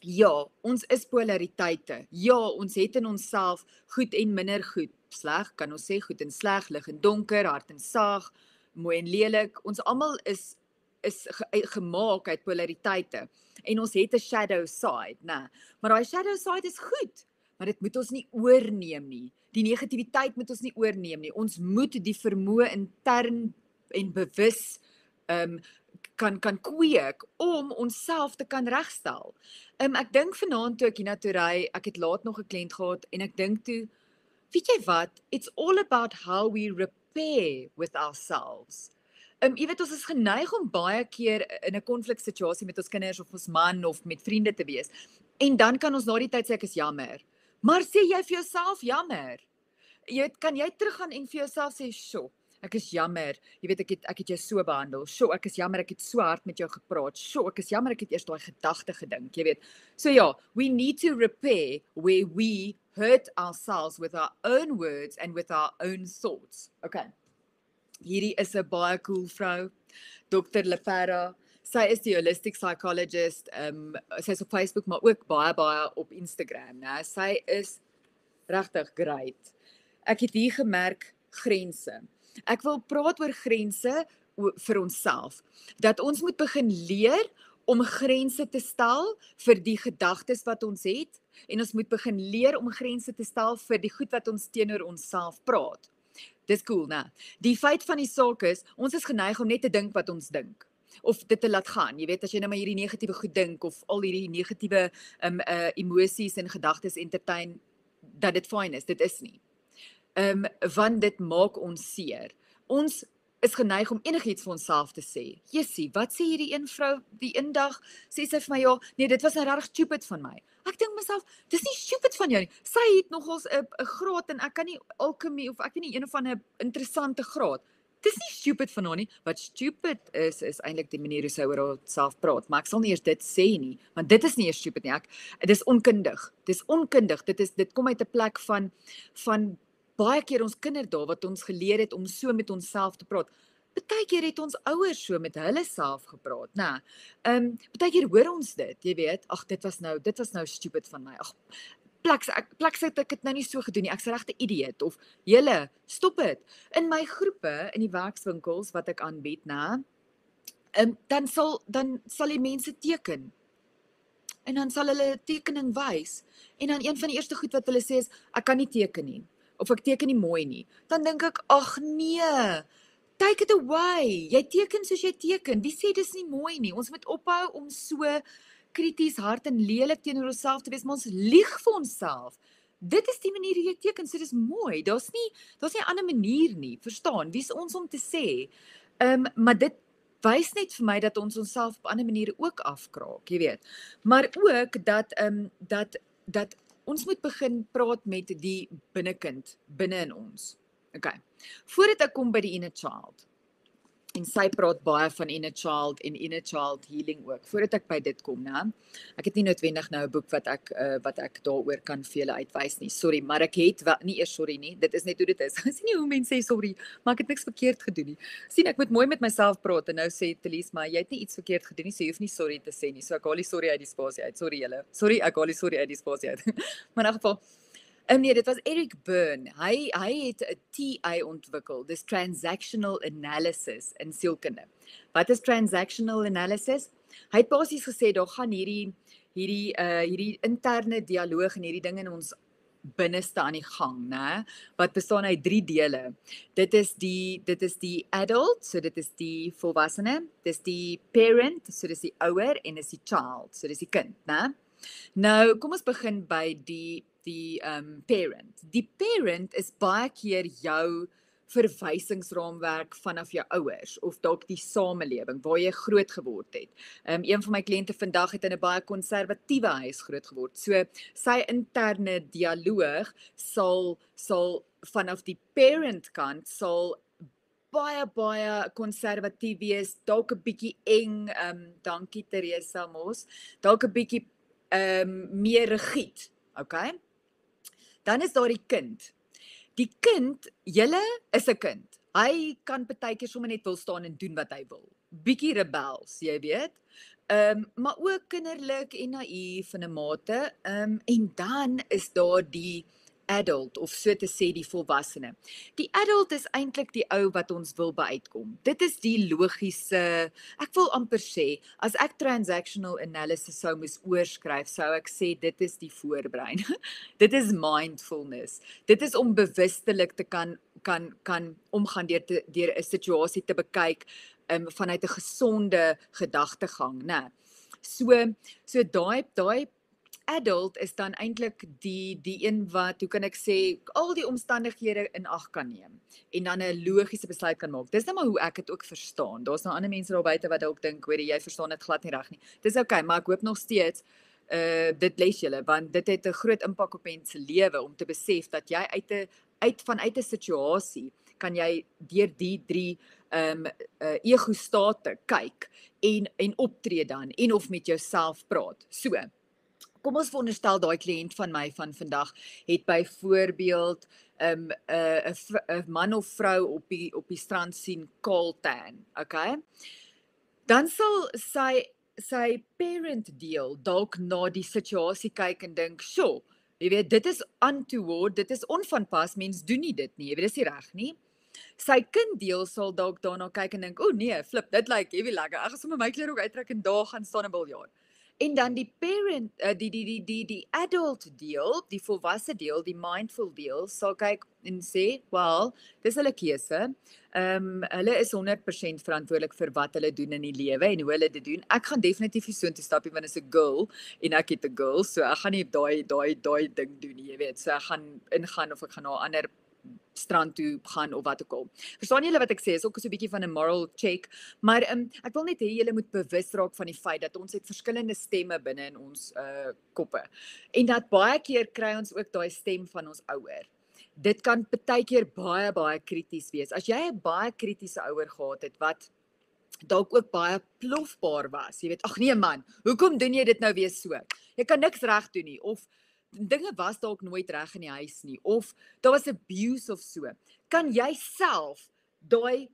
ja, ons is polariteite. Ja, ons het in onsself goed en minder goed. Sleg kan ons sê goed en sleg, lig en donker, hart en saag, mooi en lelik. Ons almal is is ge, gemaak uit polariteite en ons het 'n shadow side, né? Maar daai shadow side is goed, maar dit moet ons nie oorneem nie. Die negativiteit moet ons nie oorneem nie. Ons moet die vermoë intern en bewus ehm um, kan kan kweek om onsself te kan regstel. Ehm um, ek dink vanaand toe ek hier na toe ry, ek het laat nog 'n kliënt gehad en ek dink toe weet jy wat, it's all about how we repair with ourselves. Ehm um, jy weet ons is geneig om baie keer in 'n konfliksituasie met ons kinders of ons man of met vriende te wees. En dan kan ons na die tyd sê ek is jammer. Maar sê jy vir jouself jammer? Jy weet kan jy teruggaan en vir jouself sê, "Sjoe, ek is jammer. Jy weet ek het ek het jou so behandel. Sjoe, ek is jammer ek het so hard met jou gepraat. Sjoe, ek is jammer ek het eers daai gedagte gedink." Jy weet. So ja, we need to repair where we hurt ourselves with our own words and with our own thoughts. Okay. Hierdie is 'n baie cool vrou, Dr. Lepera. Sy is die holistic psychologist. Ehm um, sy's op Facebook maar ook baie baie op Instagram, né? Sy is regtig great. Ek het hier gemerk grense. Ek wil praat oor grense vir onsself. Dat ons moet begin leer om grense te stel vir die gedagtes wat ons het en ons moet begin leer om grense te stel vir die goed wat ons teenoor onsself praat. Dis cool, né? Die feit van die saak is, ons is geneig om net te dink wat ons dink of dit te laat gaan. Jy weet as jy nou maar hierdie negatiewe goed dink of al hierdie negatiewe um uh emosies en gedagtes entertain dat dit fyn is, dit is nie. Um want dit maak ons seer. Ons is geneig om enigiets vir onsself te sê. Jessie, wat sê hierdie een vrou die eendag sê sy vir my ja, nee, dit was nou regtig stupid van my. Ek dink myself, dis nie stupid van jou nie. Sy het nogals 'n 'n graad en ek kan nie alchemy of ek weet nie een of ander interessante graad. Dis nie stupid van haar nie. Wat stupid is is eintlik die manier hoe sy oor haarself praat, maar ek sal nie eers dit sê nie, want dit is nie eers stupid nie. Ek dis onkundig. Dis onkundig. Dit is dit kom uit 'n plek van van baie keer ons kinderdae wat ons geleer het om so met onsself te praat. Partykeer het ons ouers so met hulle self gepraat, nê. Ehm, um, partykeer hoor ons dit, jy weet, ag dit was nou, dit was nou stupid van my. Ag pleks ek pleks het ek dit nou nie so gedoen nie. Ek's regte idioot of julle stop dit. In my groepe in die werkswinkels wat ek aanbied, nê. Ehm um, dan sal dan sal die mense teken. En dan sal hulle 'n tekening wys en dan een van die eerste goed wat hulle sê is ek kan nie teken nie of ek teken nie mooi nie, dan dink ek ag nee. Take it away. Jy teken soos jy teken. Wie sê dis nie mooi nie? Ons moet ophou om so krities hard en lelik teenoor onsself te wees, maar ons lieg vir onsself. Dit is die manier hoe jy teken, so dis mooi. Daar's nie daar's nie 'n ander manier nie. Verstaan? Wie's ons om te sê? Ehm, um, maar dit wys net vir my dat ons onsself op ander maniere ook afkraak, jy weet. Maar ook dat ehm um, dat dat ons moet begin praat met die binnekind binne in ons. OK. Voordat ek kom by die inner child. En sy praat baie van inner child en inner child healing ook. Voordat ek by dit kom, né? Ek het nie noodwendig nou 'n boek wat ek uh, wat ek daaroor kan vir julle uitwys nie. Sorry, maar ek het wel, nie eers sorry nie. Dit is net hoe dit is. Sien nie hoe mense sê sorry, maar ek het niks verkeerd gedoen nie. Sien, ek moet mooi met myself praat en nou sê Telies, maar jy het nie iets verkeerd gedoen nie, so jy hoef nie sorry te sê nie. So ek haal die sorry uit die spasie uit. Sorry julle. Sorry, ek haal die sorry uit die spasie uit. maar in geval Ehm nee, dit was Eric Byrne. Hy hy het 'n TA ontwikkel, dis transactional analysis in sielkunde. Wat is transactional analysis? Hy het basies gesê daar gaan hierdie hierdie uh hierdie interne dialoog en hierdie ding in ons binneste aan die gang, né? Wat bestaan uit drie dele. Dit is die dit is die adult, so dit is die volwassene, dis die parent, so dis die ouer en dis die child, so dis die kind, né? Nou, kom ons begin by die die um parent. Die parent is baie keer jou verwysingsraamwerk vanaf jou ouers of dalk die samelewing waar jy groot geword het. Um een van my kliënte vandag het in 'n baie konservatiewe huis groot geword. So sy interne dialoog sal sal vanaf die parent kant sal baie baie konservatief wees, dalk 'n bietjie eng, ehm um, dankie Teresa Mos, dalk 'n bietjie ehm um, meer rigied, okay? Dan is daar die kind die kind, julle is 'n kind. Hy kan baie keer sommer net wil staan en doen wat hy wil. Bietjie rebels, jy weet. Ehm um, maar ook kinderlik en naïef in 'n mate. Ehm um, en dan is daar die adult of so te sê die volwassene. Die adult is eintlik die ou wat ons wil byuitkom. Dit is die logiese, ek wil amper sê, as ek transactional analysis sou moes oorskryf, sou ek sê dit is die voorbrein. dit is mindfulness. Dit is om bewustelik te kan kan kan omgaan deur te, deur 'n situasie te bekyk um, vanuit 'n gesonde gedagtegang, né? So so daai daai adult is dan eintlik die die een wat hoe kan ek sê al die omstandighede in ag kan neem en dan 'n logiese besluit kan maak. Dis net maar hoe ek dit ook verstaan. Daar's nou ander mense daar buite wat dalk dink, hoor jy verstaan dit glad nie reg nie. Dis oukei, okay, maar ek hoop nog steeds uh dit les julle want dit het 'n groot impak op mense lewe om te besef dat jy uit 'n uit vanuit 'n situasie kan jy deur die drie ehm um, uh, ego state kyk en en optree dan en of met jouself praat. So, kom ons veronderstel daai kliënt van my van vandag het byvoorbeeld 'n 'n 'n man of vrou op die op die strand sien kaal tan, okay? Dan sal sy sy parent deel dalk na die situasie kyk en dink, "Sjoe, jy weet, dit is untoward, dit is onvanpas, mens doen nie dit nie. Jy weet, dis nie reg nie." Sy kind deel sal dalk daarna kyk en dink, "O nee, flip, dit lyk like, heavy lekker. Ek gaan sommer my klere ook uittrek en daar gaan staan 'n biljart." En dan die parent uh, die die die die die adult deel, die volwasse deel, die mindful deel sal kyk en sê, "Wel, dis hulle keuse. Ehm um, hulle is 100% verantwoordelik vir wat hulle doen in die lewe en hoe hulle dit doen. Ek gaan definitief nie so intoe stap nie want is 'n girl en ek het 'n girl, so ek gaan nie daai daai daai ding doen nie, jy weet. So ek gaan ingaan of ek gaan na 'n ander strand toe gaan of wat ook al. Verstaan julle wat ek sê? Is ook so 'n bietjie van 'n moral check, maar um, ek wil net hê julle moet bewus raak van die feit dat ons het verskillende stemme binne in ons uh koppe. En dat baie keer kry ons ook daai stem van ons ouer. Dit kan baie keer baie baie krities wees. As jy 'n baie kritiese ouer gehad het wat dalk ook baie plofbaar was. Jy weet, ag nee man, hoekom doen jy dit nou weer so? Jy kan niks reg doen nie of dinge was dalk nooit reg in die huis nie of daar was abuse of so. Kan jy self daai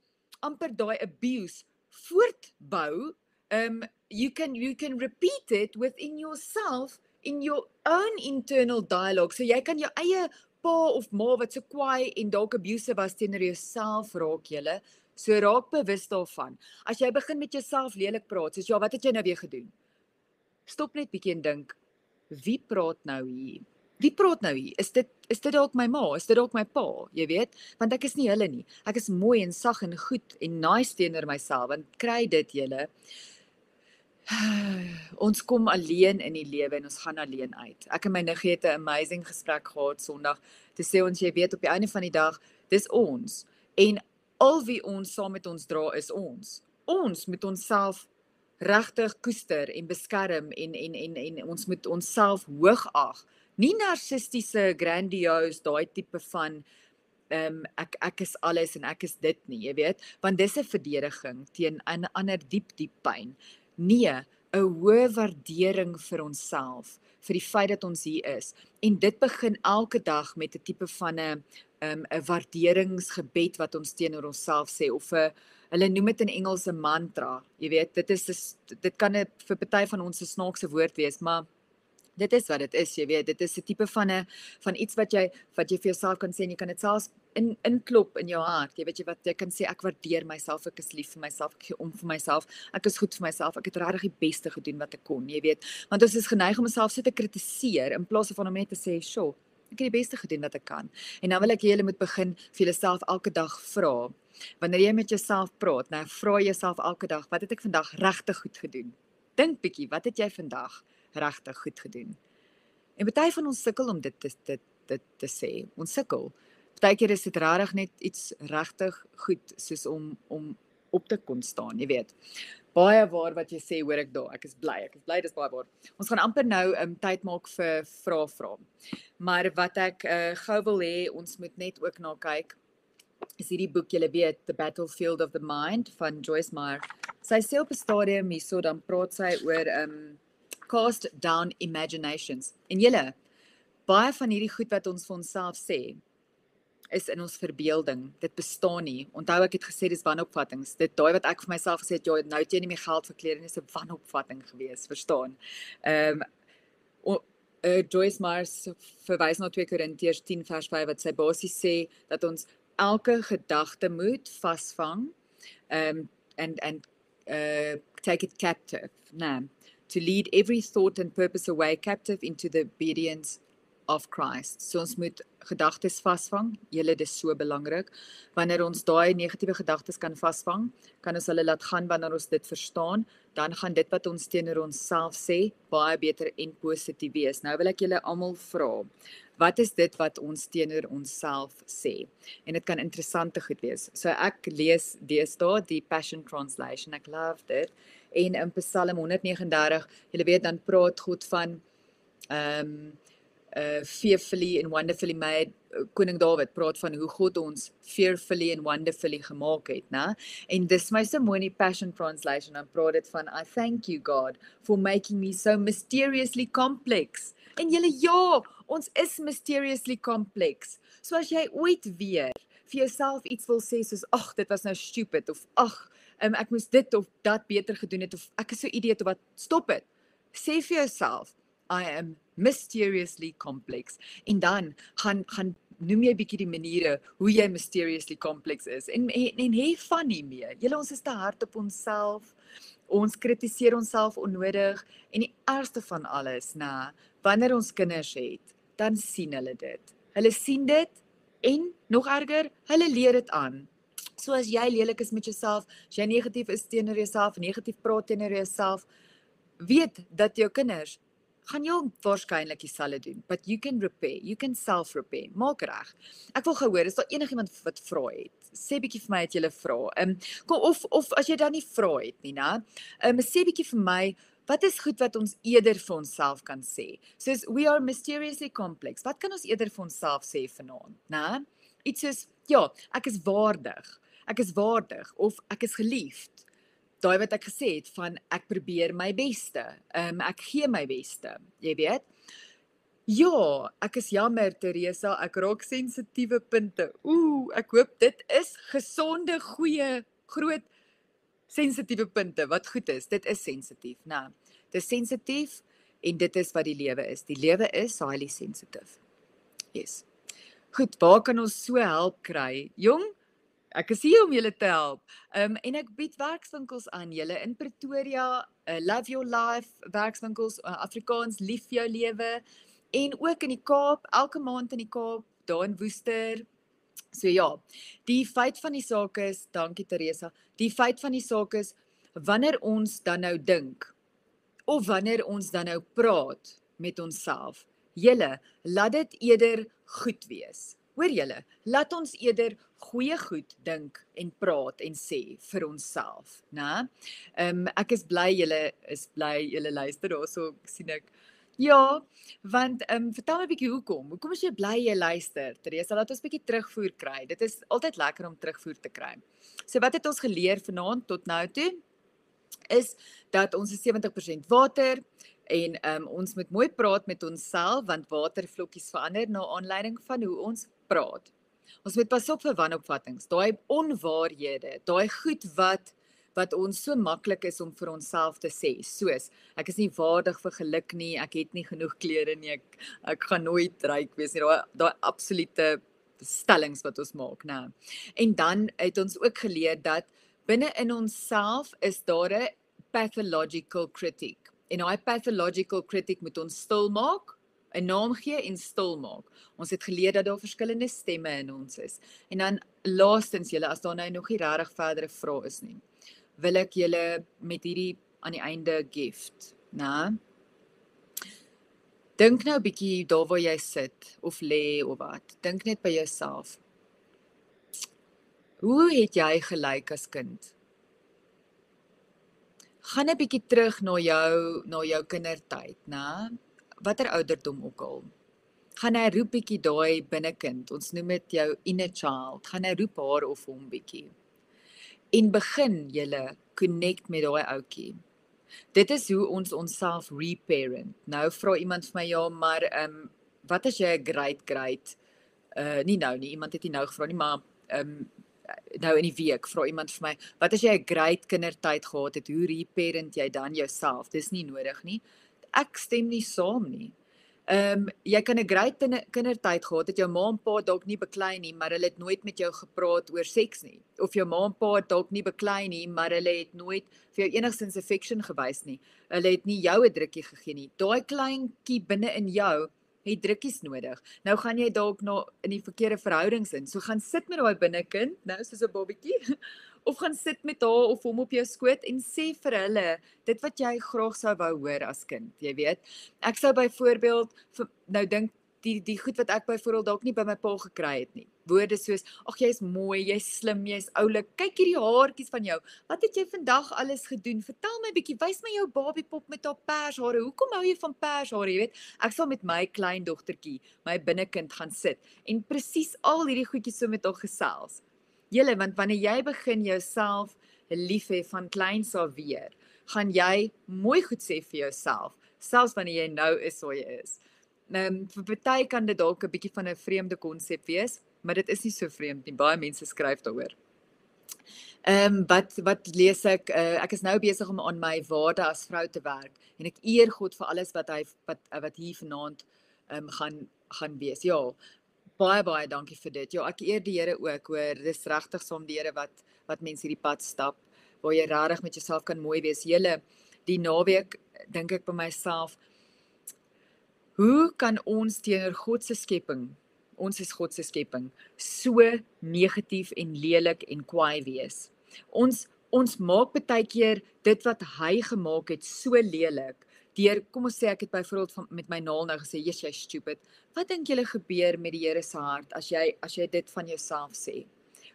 amper daai abuse voortbou? Um you can you can repeat it within yourself in your own internal dialogue. So jy kan jou eie pa of ma wat so kwaai en dalk abuse was teenoor jouself raak julle. So raak bewus daarvan. As jy begin met jouself lelik praat, soos ja, wat het jy nou weer gedoen? Stop net bietjie en dink, wie praat nou hier? Wie praat nou hier? Is dit is dit dalk my ma? Is dit dalk my pa? Jy weet, want ek is nie hulle nie. Ek is mooi en sag en goed en nice teenoor myself. Want kry dit julle. Ons kom alleen in die lewe en ons gaan alleen uit. Ek en my niggie het 'n amazing gesprek gehad Sondag. Te sê ons jy weet op die einde van die dag, dis ons en al wie ons saam met ons dra is ons. Ons moet onsself regtig koester en beskerm en en en en ons moet onsself hoog ag. Nie narcistiese grandiose daai tipe van ehm um, ek ek is alles en ek is dit nie, jy weet, want dis 'n verdediging teen 'n ander diep diep pyn. Nee, 'n hoë waardering vir onsself, vir die feit dat ons hier is. En dit begin elke dag met 'n tipe van 'n 'n um, waarderingsgebed wat ons teenoor onsself sê of 'n hulle noem dit in Engels 'n mantra. Jy weet, dit is dit kan 'n vir party van ons 'n snaakse woord wees, maar dit is wat dit is, jy weet. Dit is 'n tipe van 'n van iets wat jy wat jy vir jouself kan sê en jy kan dit selfs in inklop in jou hart. Jy weet jy wat jy kan sê ek waardeer myself, ek is lief vir myself, ek gee om vir myself, ek is goed vir myself, ek het regtig die beste gedoen wat ek kon, jy weet. Want ons is geneig om onsself so te kritiseer in plaas van om net te sê, "Sjoe, ek het die beste gedoen wat ek kan." En nou wil ek hê julle moet begin vir julleself elke dag vra, Wanneer jy met jouself praat, nou vra jouself elke dag, wat het ek vandag regtig goed gedoen? Dink bietjie, wat het jy vandag regtig goed gedoen? En baie van ons sukkel om dit te dit dit te sê. Ons sukkel. Partykeer is dit regtig net iets regtig goed soos om om op te kon staan, jy weet. Baie waar wat jy sê, hoor ek daar. Ek is bly. Ek is bly dis baie waar. Ons gaan amper nou um, tyd maak vir vrae vra. Maar wat ek uh, gou wil hê, ons moet net ook na kyk is hierdie boek julle weet The Battlefield of the Mind van Joyce Meyer. Sy sê op 'n stadium hierso dan praat sy oor um cast down imaginations. En julle baie van hierdie goed wat ons vir onsself sê is in ons verbeelding. Dit bestaan nie. Onthou ek het gesê dis wanopvattinge. Dit daai wat ek vir myself gesê het, ja, nou het jy nie meer geld vir klere nie, dis 'n wanopvatting gewees, verstaan? Ehm um, uh, Joyce Meyer verwys na 2 Korintiërs 10 vers 5 wat sy basies sê dat ons elke gedagte moet vasvang um and and uh take it captive nah to lead every thought and purpose away captive into the obedience of Christ. So ons moet gedagtes vasvang. Julle dis so belangrik. Wanneer ons daai negatiewe gedagtes kan vasvang, kan ons hulle laat gaan wanneer ons dit verstaan, dan gaan dit wat ons teenoor onsself sê baie beter en positief wees. Nou wil ek julle almal vra, wat is dit wat ons teenoor onsself sê? En dit kan interessante goed wees. So ek lees deesdae die Passion Translation. Ek love dit. En in Psalm 139, julle weet dan praat God van ehm um, uh fearfully and wonderfully made uh, koning Dawid praat van hoe God ons fearfully and wonderfully gemaak het, né? En dis my so mooi in die Passion Translation dan praat dit van I thank you God for making me so mysteriously complex. En julle ja, ons is mysteriously complex. So as jy ooit weer vir jouself iets wil sê soos ag, dit was nou stupid of ag, um, ek moes dit of dat beter gedoen het of ek is so idioot of wat, stop dit. Sê vir jouself I am mysteriously complex. En dan gaan gaan noem jy bietjie die maniere hoe jy mysteriously complex is. En en, en hê van nie meer. Julle ons is te hard op onsself. Ons kritiseer onsself onnodig en die ergste van alles, nê, wanneer ons kinders het, dan sien hulle dit. Hulle sien dit en nog erger, hulle leer dit aan. So as jy lelik is met jouself, as jy negatief is teenoor jouself, negatief praat teenoor jouself, weet dat jou kinders gaan jy waarskynlik dieselfde doen but you can repair you can self repair maak reg. Ek wil gehoor is daar enigiemand wat vra het? Sê bietjie vir my het jy vra um, kom of of as jy dan nie vra het nie nê um, sê bietjie vir my wat is goed wat ons eerder vir onsself kan sê? Soos we are mysteriously complex. Wat kan ons eerder vir onsself sê vanaand nê iets soos ja ek is waardig ek is waardig of ek is geliefd daai wat ek gesê het van ek probeer my beste. Ehm um, ek gee my beste. Jy weet. Ja, ek is jammer Teresa, ek raak sensitiewe punte. Ooh, ek hoop dit is gesonde, goeie, groot sensitiewe punte. Wat goed is, dit is sensitief, né? Dit is sensitief en dit is wat die lewe is. Die lewe is highly sensitive. Yes. Goed, waar kan ons so help kry? Jong, Ek is hier om julle te help. Ehm um, en ek bied werkswinkels aan julle in Pretoria, uh, Love Your Life werkswinkels, uh, Afrikaans lief jou lewe en ook in die Kaap, elke maand in die Kaap, daar in Woester. So ja, die feit van die saak is, dankie Teresa. Die feit van die saak is wanneer ons dan nou dink of wanneer ons dan nou praat met onsself, julle laat dit eerder goed wees. Hoor julle, laat ons eerder goeie goed dink en praat en sê vir onsself, né? Ehm um, ek is bly julle is bly julle luister daarso sien ek. Ja, want ehm um, vertel my 'n bietjie hoekom. Hoekom is jy bly jy luister? Teresa, laat ons 'n bietjie terugvoer kry. Dit is altyd lekker om terugvoer te kry. So wat het ons geleer vanaand tot nou toe? Is dat ons is 70% water en ehm um, ons moet mooi praat met onsself want watervlokkies verander na aanleiding van hoe ons praat. Ons moet pas op vir wanopvattinge, daai onwaarhede, daai goed wat wat ons so maklik is om vir onsself te sê, soos ek is nie waardig vir geluk nie, ek het nie genoeg klere nie, ek ek gaan nooit ryk wees nie. Daai daai absolute stellings wat ons maak, né? En dan het ons ook geleer dat binne in onsself is daar 'n pathological critic. En daai pathological critic moet ons stil maak 'n naam gee en stil maak. Ons het geleer dat daar verskillende stemme in ons is. En dan laastens julle as daar nou nog nie regtig verdere vrae is nie, wil ek julle met hierdie aan die einde gift, né? Dink nou 'n bietjie daar waar jy sit of lê of wat. Dink net by jouself. Hoe het jy gelyk as kind? Gaan 'n bietjie terug na jou na jou kindertyd, né? Watter ouderdom ook al. Gaan hy roep bietjie daai binnekind. Ons noem dit jou inner child. Gaan hy roep haar of hom bietjie. En begin julle connect met daai ouetjie. Dit is hoe ons onsself reparent. Nou vra iemand vir my ja, maar ehm um, wat as jy 'n great great uh nie nou nie, iemand het nie nou gevra nie, maar ehm um, nou in die week vra iemand vir my, wat as jy 'n great kindertyd gehad het, hoe reparent jy dan jouself? Dis nie nodig nie. Ek stem nie saam nie. Ehm um, jy kan 'n great kindertyd gehad het jou ma en pa dalk nie beklei nie, maar hulle het nooit met jou gepraat oor seks nie. Of jou ma en pa dalk nie beklei nie, maar hulle het nooit vir jou enigstens affection gewys nie. Hulle het nie jou 'n drukkie gegee nie. Daai kleintjie binne in jou het drukkies nodig. Nou gaan jy dalk na in die verkeerde verhoudings in. So gaan sit met daai binnekind, nou soos 'n babatjie of gaan sit met haar of hom op jou skoot en sê vir hulle dit wat jy graag sou wou hoor as kind, jy weet. Ek sou byvoorbeeld nou dink die die goed wat ek byvoorbeeld dalk nie by my pa gekry het nie. Woorde soos: "Ag jy's mooi, jy's slim, jy's oulik. Kyk hierdie haartjies van jou. Wat het jy vandag alles gedoen? Vertel my bietjie. Wys my jou babiepop met haar pershare. Hoekom hou jy van pershare, jy weet? Ek sal met my kleindogtertjie, my binnekind gaan sit en presies al hierdie goedjies so met haar gesels. Julle want wanneer jy begin jouself lief hê van kleins af weer, gaan jy mooi goed sê vir jouself, selfs wanneer jy nou is waar jy is. Nou vir party kan dit dalk 'n bietjie van 'n vreemde konsep wees, maar dit is nie so vreemd nie. Baie mense skryf daaroor. Ehm um, wat wat lees ek? Uh, ek is nou besig om aan my waarde as vrou te werk en ek eer God vir alles wat hy wat wat hier vanaand ehm um, gaan gaan wees. Ja, baie baie dankie vir dit. Ja, ek eer die Here ook hoor. Dis regtig saam die Here wat wat mense hierdie pad stap waar jy regtig met jouself kan mooi wees. Julle die naweek dink ek by myself hoe kan ons teenoor God se skepping ons is God se skepping so negatief en lelik en kwaai wees. Ons ons maak baie keer dit wat hy gemaak het so lelik deur kom ons sê ek het byvoorbeeld van met my naal nou gesê jy's jy stupid. Wat dink julle gebeur met die Here se hart as jy as jy dit van jouself sê?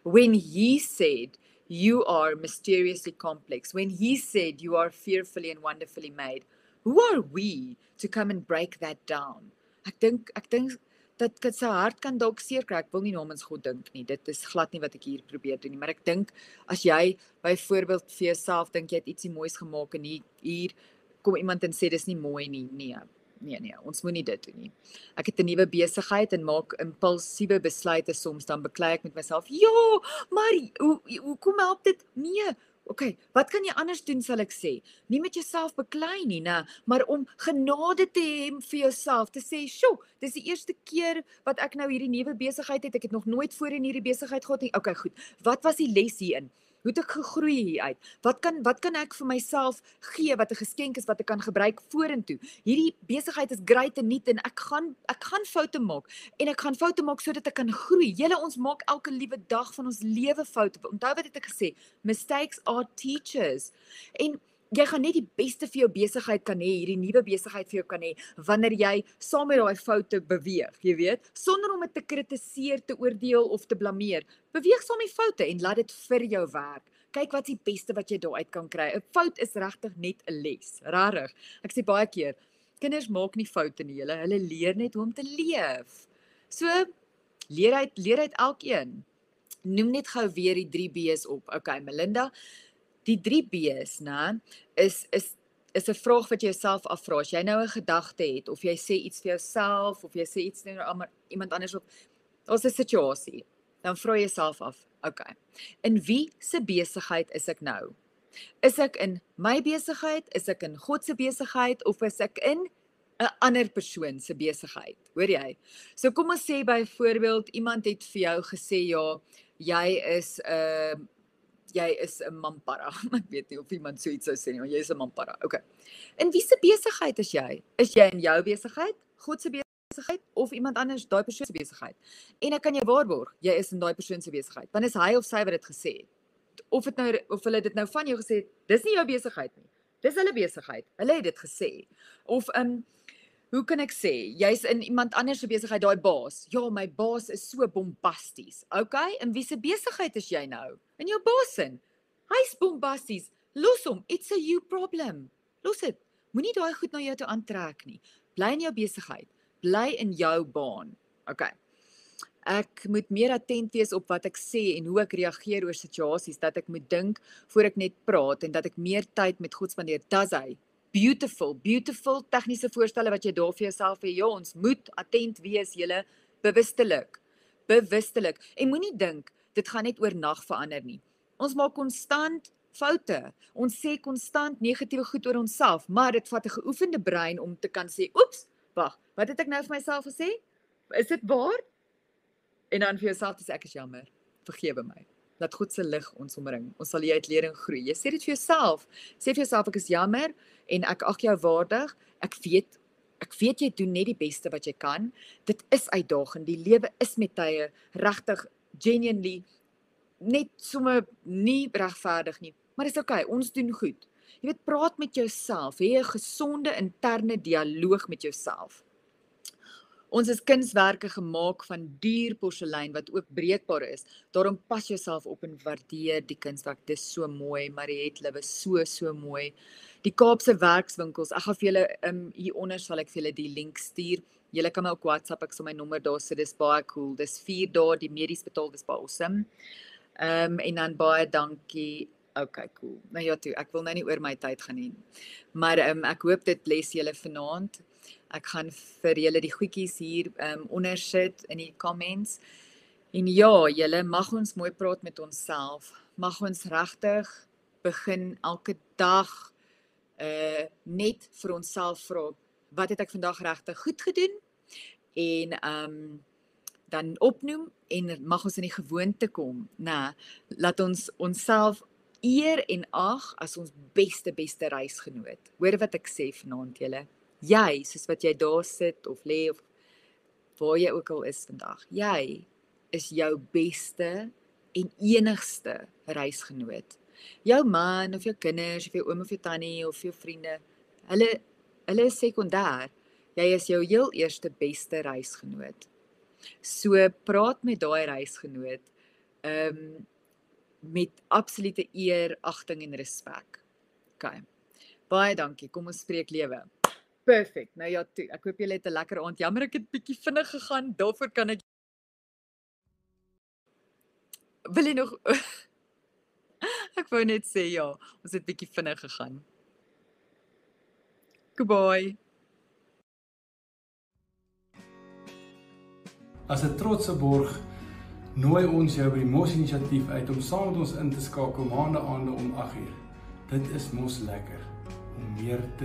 When he said you are mysteriously complex, when he said you are fearfully and wonderfully made, who are we to come and break that down? Ek dink ek dink dat dit sy hart kan dalk seer kry. Ek wil nie namens God dink nie. Dit is glad nie wat ek hier probeer doen nie, maar ek dink as jy byvoorbeeld vir jouself dink jy het ietsie moois gemaak en hier hier kom iemand en sê dis nie mooi nie. Nee. Nee nee, ons moenie dit doen nie. Ek het 'n nuwe besigheid en maak impulsiewe besluite soms dan beklei ek met myself. Ja, maar hoe hoe kom help dit? Nee. Okay, wat kan jy anders doen sal ek sê? Nie met jouself beklei nie, nê, maar om genade te hê vir jouself te sê, "Sjoe, dis die eerste keer wat ek nou hierdie nuwe besigheid het. Ek het nog nooit voorheen hierdie besigheid gehad nie." Okay, goed. Wat was die les hierin? Hoe het ek gegroei hier uit? Wat kan wat kan ek vir myself gee wat 'n geskenk is wat ek kan gebruik vorentoe? Hierdie besigheid is great en nuut en ek gaan ek gaan foute maak en ek gaan foute maak sodat ek kan groei. Julle ons maak elke liewe dag van ons lewe foute. Onthou wat het ek gesê? Mistakes are teachers. En jy gaan net die beste vir jou besigheid kan hê, hierdie nuwe besigheid vir jou kan hê wanneer jy saam met daai foute beweeg, jy weet, sonder om dit te kritiseer, te oordeel of te blameer. Beweeg saam met foute en laat dit vir jou werk. Kyk wat die beste wat jy daaruit kan kry. 'n Fout is regtig net 'n les, rarig. Ek sê baie keer, kinders maak nie foute nie, hulle hulle leer net hoe om te leef. So leer uit leer uit elkeen. Noem net gou weer die 3 B's op. Okay, Melinda, die 3 B's, né, is is is 'n vraag wat jy jouself afvra. As jy nou 'n gedagte het of jy sê iets vir jouself of jy sê iets teenoor iemand anders op ons 'n situasie, dan vra jy jouself af, okay. In wie se besigheid is ek nou? Is ek in my besigheid? Is ek in God se besigheid of is ek in 'n ander persoon se besigheid? Hoor jy? So kom ons sê byvoorbeeld iemand het vir jou gesê ja, jy is 'n uh, jy is 'n mampara. Ek weet nie of iemand so iets sou sê nie, maar jy is 'n mampara. Okay. In wiese besigheid is jy? Is jy in jou besigheid? God se besigheid of iemand anders daai persoon se besigheid? En ek kan jou waarborg, jy is in daai persoon se besigheid. Want is hy of sy wat dit gesê het? Of dit nou of hulle dit nou van jou gesê het, dis nie jou besigheid nie. Dis hulle besigheid. Hulle het dit gesê. Of um hoe kan ek sê, jy's in iemand anders se besigheid, daai baas. Ja, my baas is so bombasties. Okay, in wie se besigheid is jy nou? In jou se. Hy's bombasties. Los hom. It's a you problem. Los dit. Moenie daai goed na jou toe aantrek nie. Bly in jou besigheid. Bly in jou baan. Okay. Ek moet meer attent wees op wat ek sê en hoe ek reageer oor situasies dat ek moet dink voor ek net praat en dat ek meer tyd met God spandeer. Does hy? beautiful, beautiful tegniese voorstelle wat jy daar vir jouself het. Ja, ons moet attent wees, julle bewustelik. Bewustelik. En moenie dink dit gaan net oornag verander nie. Ons maak konstant foute. Ons sê konstant negatiewe goed oor onsself, maar dit vat 'n geoefende brein om te kan sê, "Oeps, wag, wat het ek nou vir myself gesê? Is dit waar?" En dan vir jouself sê ek is jammer. Vergewe my dat God se lig ons omring. Ons sal uit lering groei. Jy sê dit vir jouself. Sê vir jouself ek is jammer en ek ag jou waardig. Ek weet ek weet jy doen net die beste wat jy kan. Dit is uitdagend. Die lewe is met tye regtig genuinely net sommer nie regverdig nie. Maar dis. Okay, ons doen goed. Jy weet praat met jouself. Hê 'n gesonde interne dialoog met jouself. Ons is kunswerke gemaak van duur porselein wat ook breekbaar is. Daarom pas jouself op en waardeer die kunswerk. Dit is so mooi. Mariet Lewe so so mooi. Die Kaapse werkswinkels. Ek gaan vir julle um, hieronder sal ek vir julle die link stuur. Julle kan my ook WhatsApp ek sal my nommer daar sit. Dis baie cool. Dis 4 dae die medies betaal. Dis baie awesome. Ehm um, en dan baie dankie. Okay, cool. Nou ja, toe, ek wil nou nie oor my tyd gaan nie. Maar ehm um, ek hoop dit bless julle vanaand. Ek gaan vir julle die goedjies hier um onder sit in die comments. En ja, julle mag ons mooi praat met onsself. Mag ons regtig begin elke dag uh net vir onsself vra, wat het ek vandag regtig goed gedoen? En um dan opnoem en mag ons in die gewoonte kom, nê, laat ons onsself eer en ag as ons beste beste reisgenoot. Hoor wat ek sê vanaand julle jy soos wat jy daar sit of lê of waar jy ook al is vandag jy is jou beste en enigste reisgenoot jou man of jou kinders of jou oom of jou tannie of jou vriende hulle hulle is sekondêr jy is jou heel eerste beste reisgenoot so praat met daai reisgenoot ehm um, met absolute eer, agting en respek. OK. Baie dankie. Kom ons spreek lewe. Perfek. Nou ja, toe, ek hoop julle het 'n lekker aand. Jammer ek het bietjie vinnig gegaan. Daarvoor kan ek Wil jy nog Ek wou net sê ja, ons het bietjie vinnig gegaan. Goodbye. As 'n trotse borg nooi ons jou by die Mos inisiatief uit om saam met ons in te skakel maande aande om 8uur. Dit is mos lekker om meer te